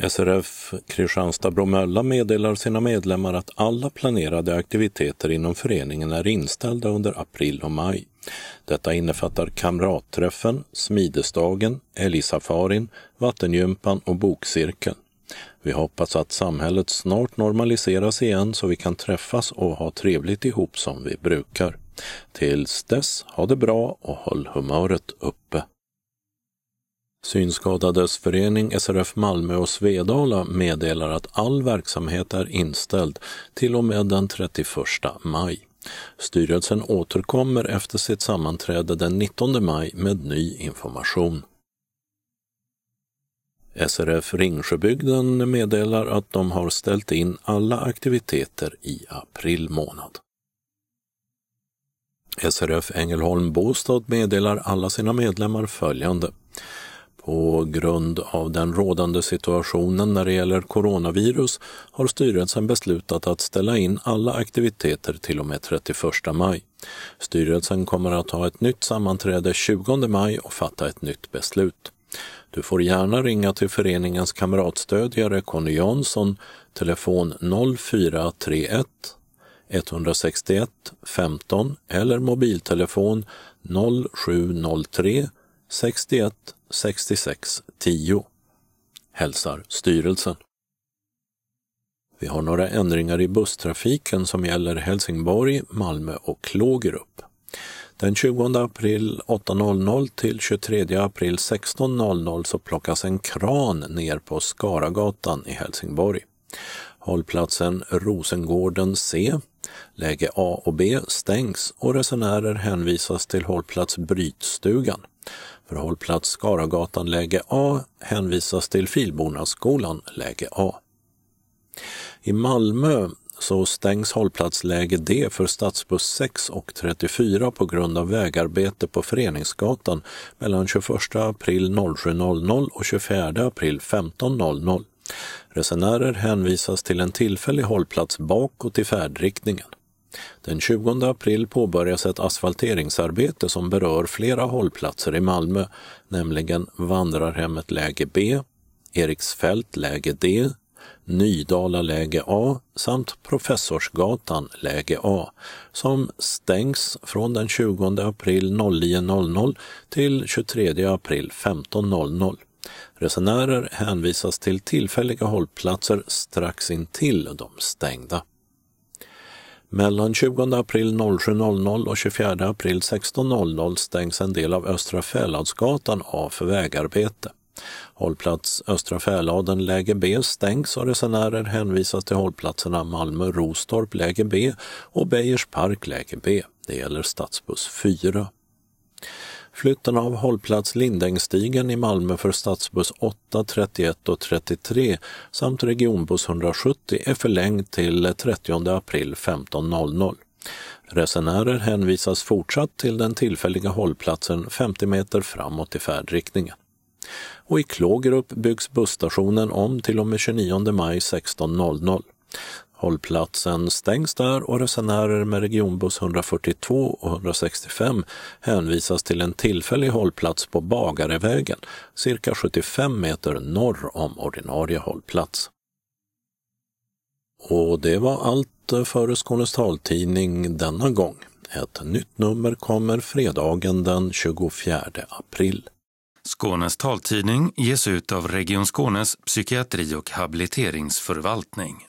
SRF Kristianstad-Bromölla meddelar sina medlemmar att alla planerade aktiviteter inom föreningen är inställda under april och maj. Detta innefattar kamratträffen, smidesdagen, älgsafarin, vattengympan och bokcirkeln. Vi hoppas att samhället snart normaliseras igen så vi kan träffas och ha trevligt ihop som vi brukar. Tills dess, ha det bra och håll humöret uppe. Synskadades förening SRF Malmö och Svedala meddelar att all verksamhet är inställd till och med den 31 maj. Styrelsen återkommer efter sitt sammanträde den 19 maj med ny information. SRF Ringsjöbygden meddelar att de har ställt in alla aktiviteter i april månad. SRF Ängelholm Bostad meddelar alla sina medlemmar följande. På grund av den rådande situationen när det gäller coronavirus har styrelsen beslutat att ställa in alla aktiviteter till och med 31 maj. Styrelsen kommer att ha ett nytt sammanträde 20 maj och fatta ett nytt beslut. Du får gärna ringa till föreningens kamratstödjare Conny Jansson, telefon 0431 161 15 eller mobiltelefon 0703 61 6610, Hälsar styrelsen. Vi har några ändringar i busstrafiken som gäller Helsingborg, Malmö och Klågerup. Den 20 april 8.00 till 23 april 16.00 så plockas en kran ner på Skaragatan i Helsingborg. Hållplatsen Rosengården C, läge A och B stängs och resenärer hänvisas till hållplats Brytstugan. För hållplats Skaragatan läge A hänvisas till Filbornaskolan läge A. I Malmö så stängs hållplatsläge D för stadsbuss 6 och 34 på grund av vägarbete på Föreningsgatan mellan 21 april 07.00 och 24 april 15.00. Resenärer hänvisas till en tillfällig hållplats bakåt i färdriktningen. Den 20 april påbörjas ett asfalteringsarbete som berör flera hållplatser i Malmö, nämligen Vandrarhemmet läge B, Eriksfält läge D, Nydala läge A samt Professorsgatan läge A som stängs från den 20 april 09.00 till 23 april 15.00. Resenärer hänvisas till tillfälliga hållplatser strax intill de stängda. Mellan 20 april 07.00 och 24 april 16.00 stängs en del av Östra Fäladsgatan av för vägarbete. Hållplats Östra Fäladen läge B stängs och resenärer hänvisas till hållplatserna Malmö-Rostorp läge B och Beijers Park läge B. Det gäller stadsbuss 4. Flytten av hållplats Lindängsstigen i Malmö för stadsbuss 8, 31 och 33 samt regionbuss 170 är förlängd till 30 april 15.00. Resenärer hänvisas fortsatt till den tillfälliga hållplatsen 50 meter framåt i färdriktningen. Och i Klågerup byggs busstationen om till och med 29 maj 16.00. Hållplatsen stängs där och resenärer med regionbuss 142 och 165 hänvisas till en tillfällig hållplats på Bagarevägen, cirka 75 meter norr om ordinarie hållplats. Och det var allt för Skånes taltidning denna gång. Ett nytt nummer kommer fredagen den 24 april. Skånes taltidning ges ut av Region Skånes psykiatri och habiliteringsförvaltning.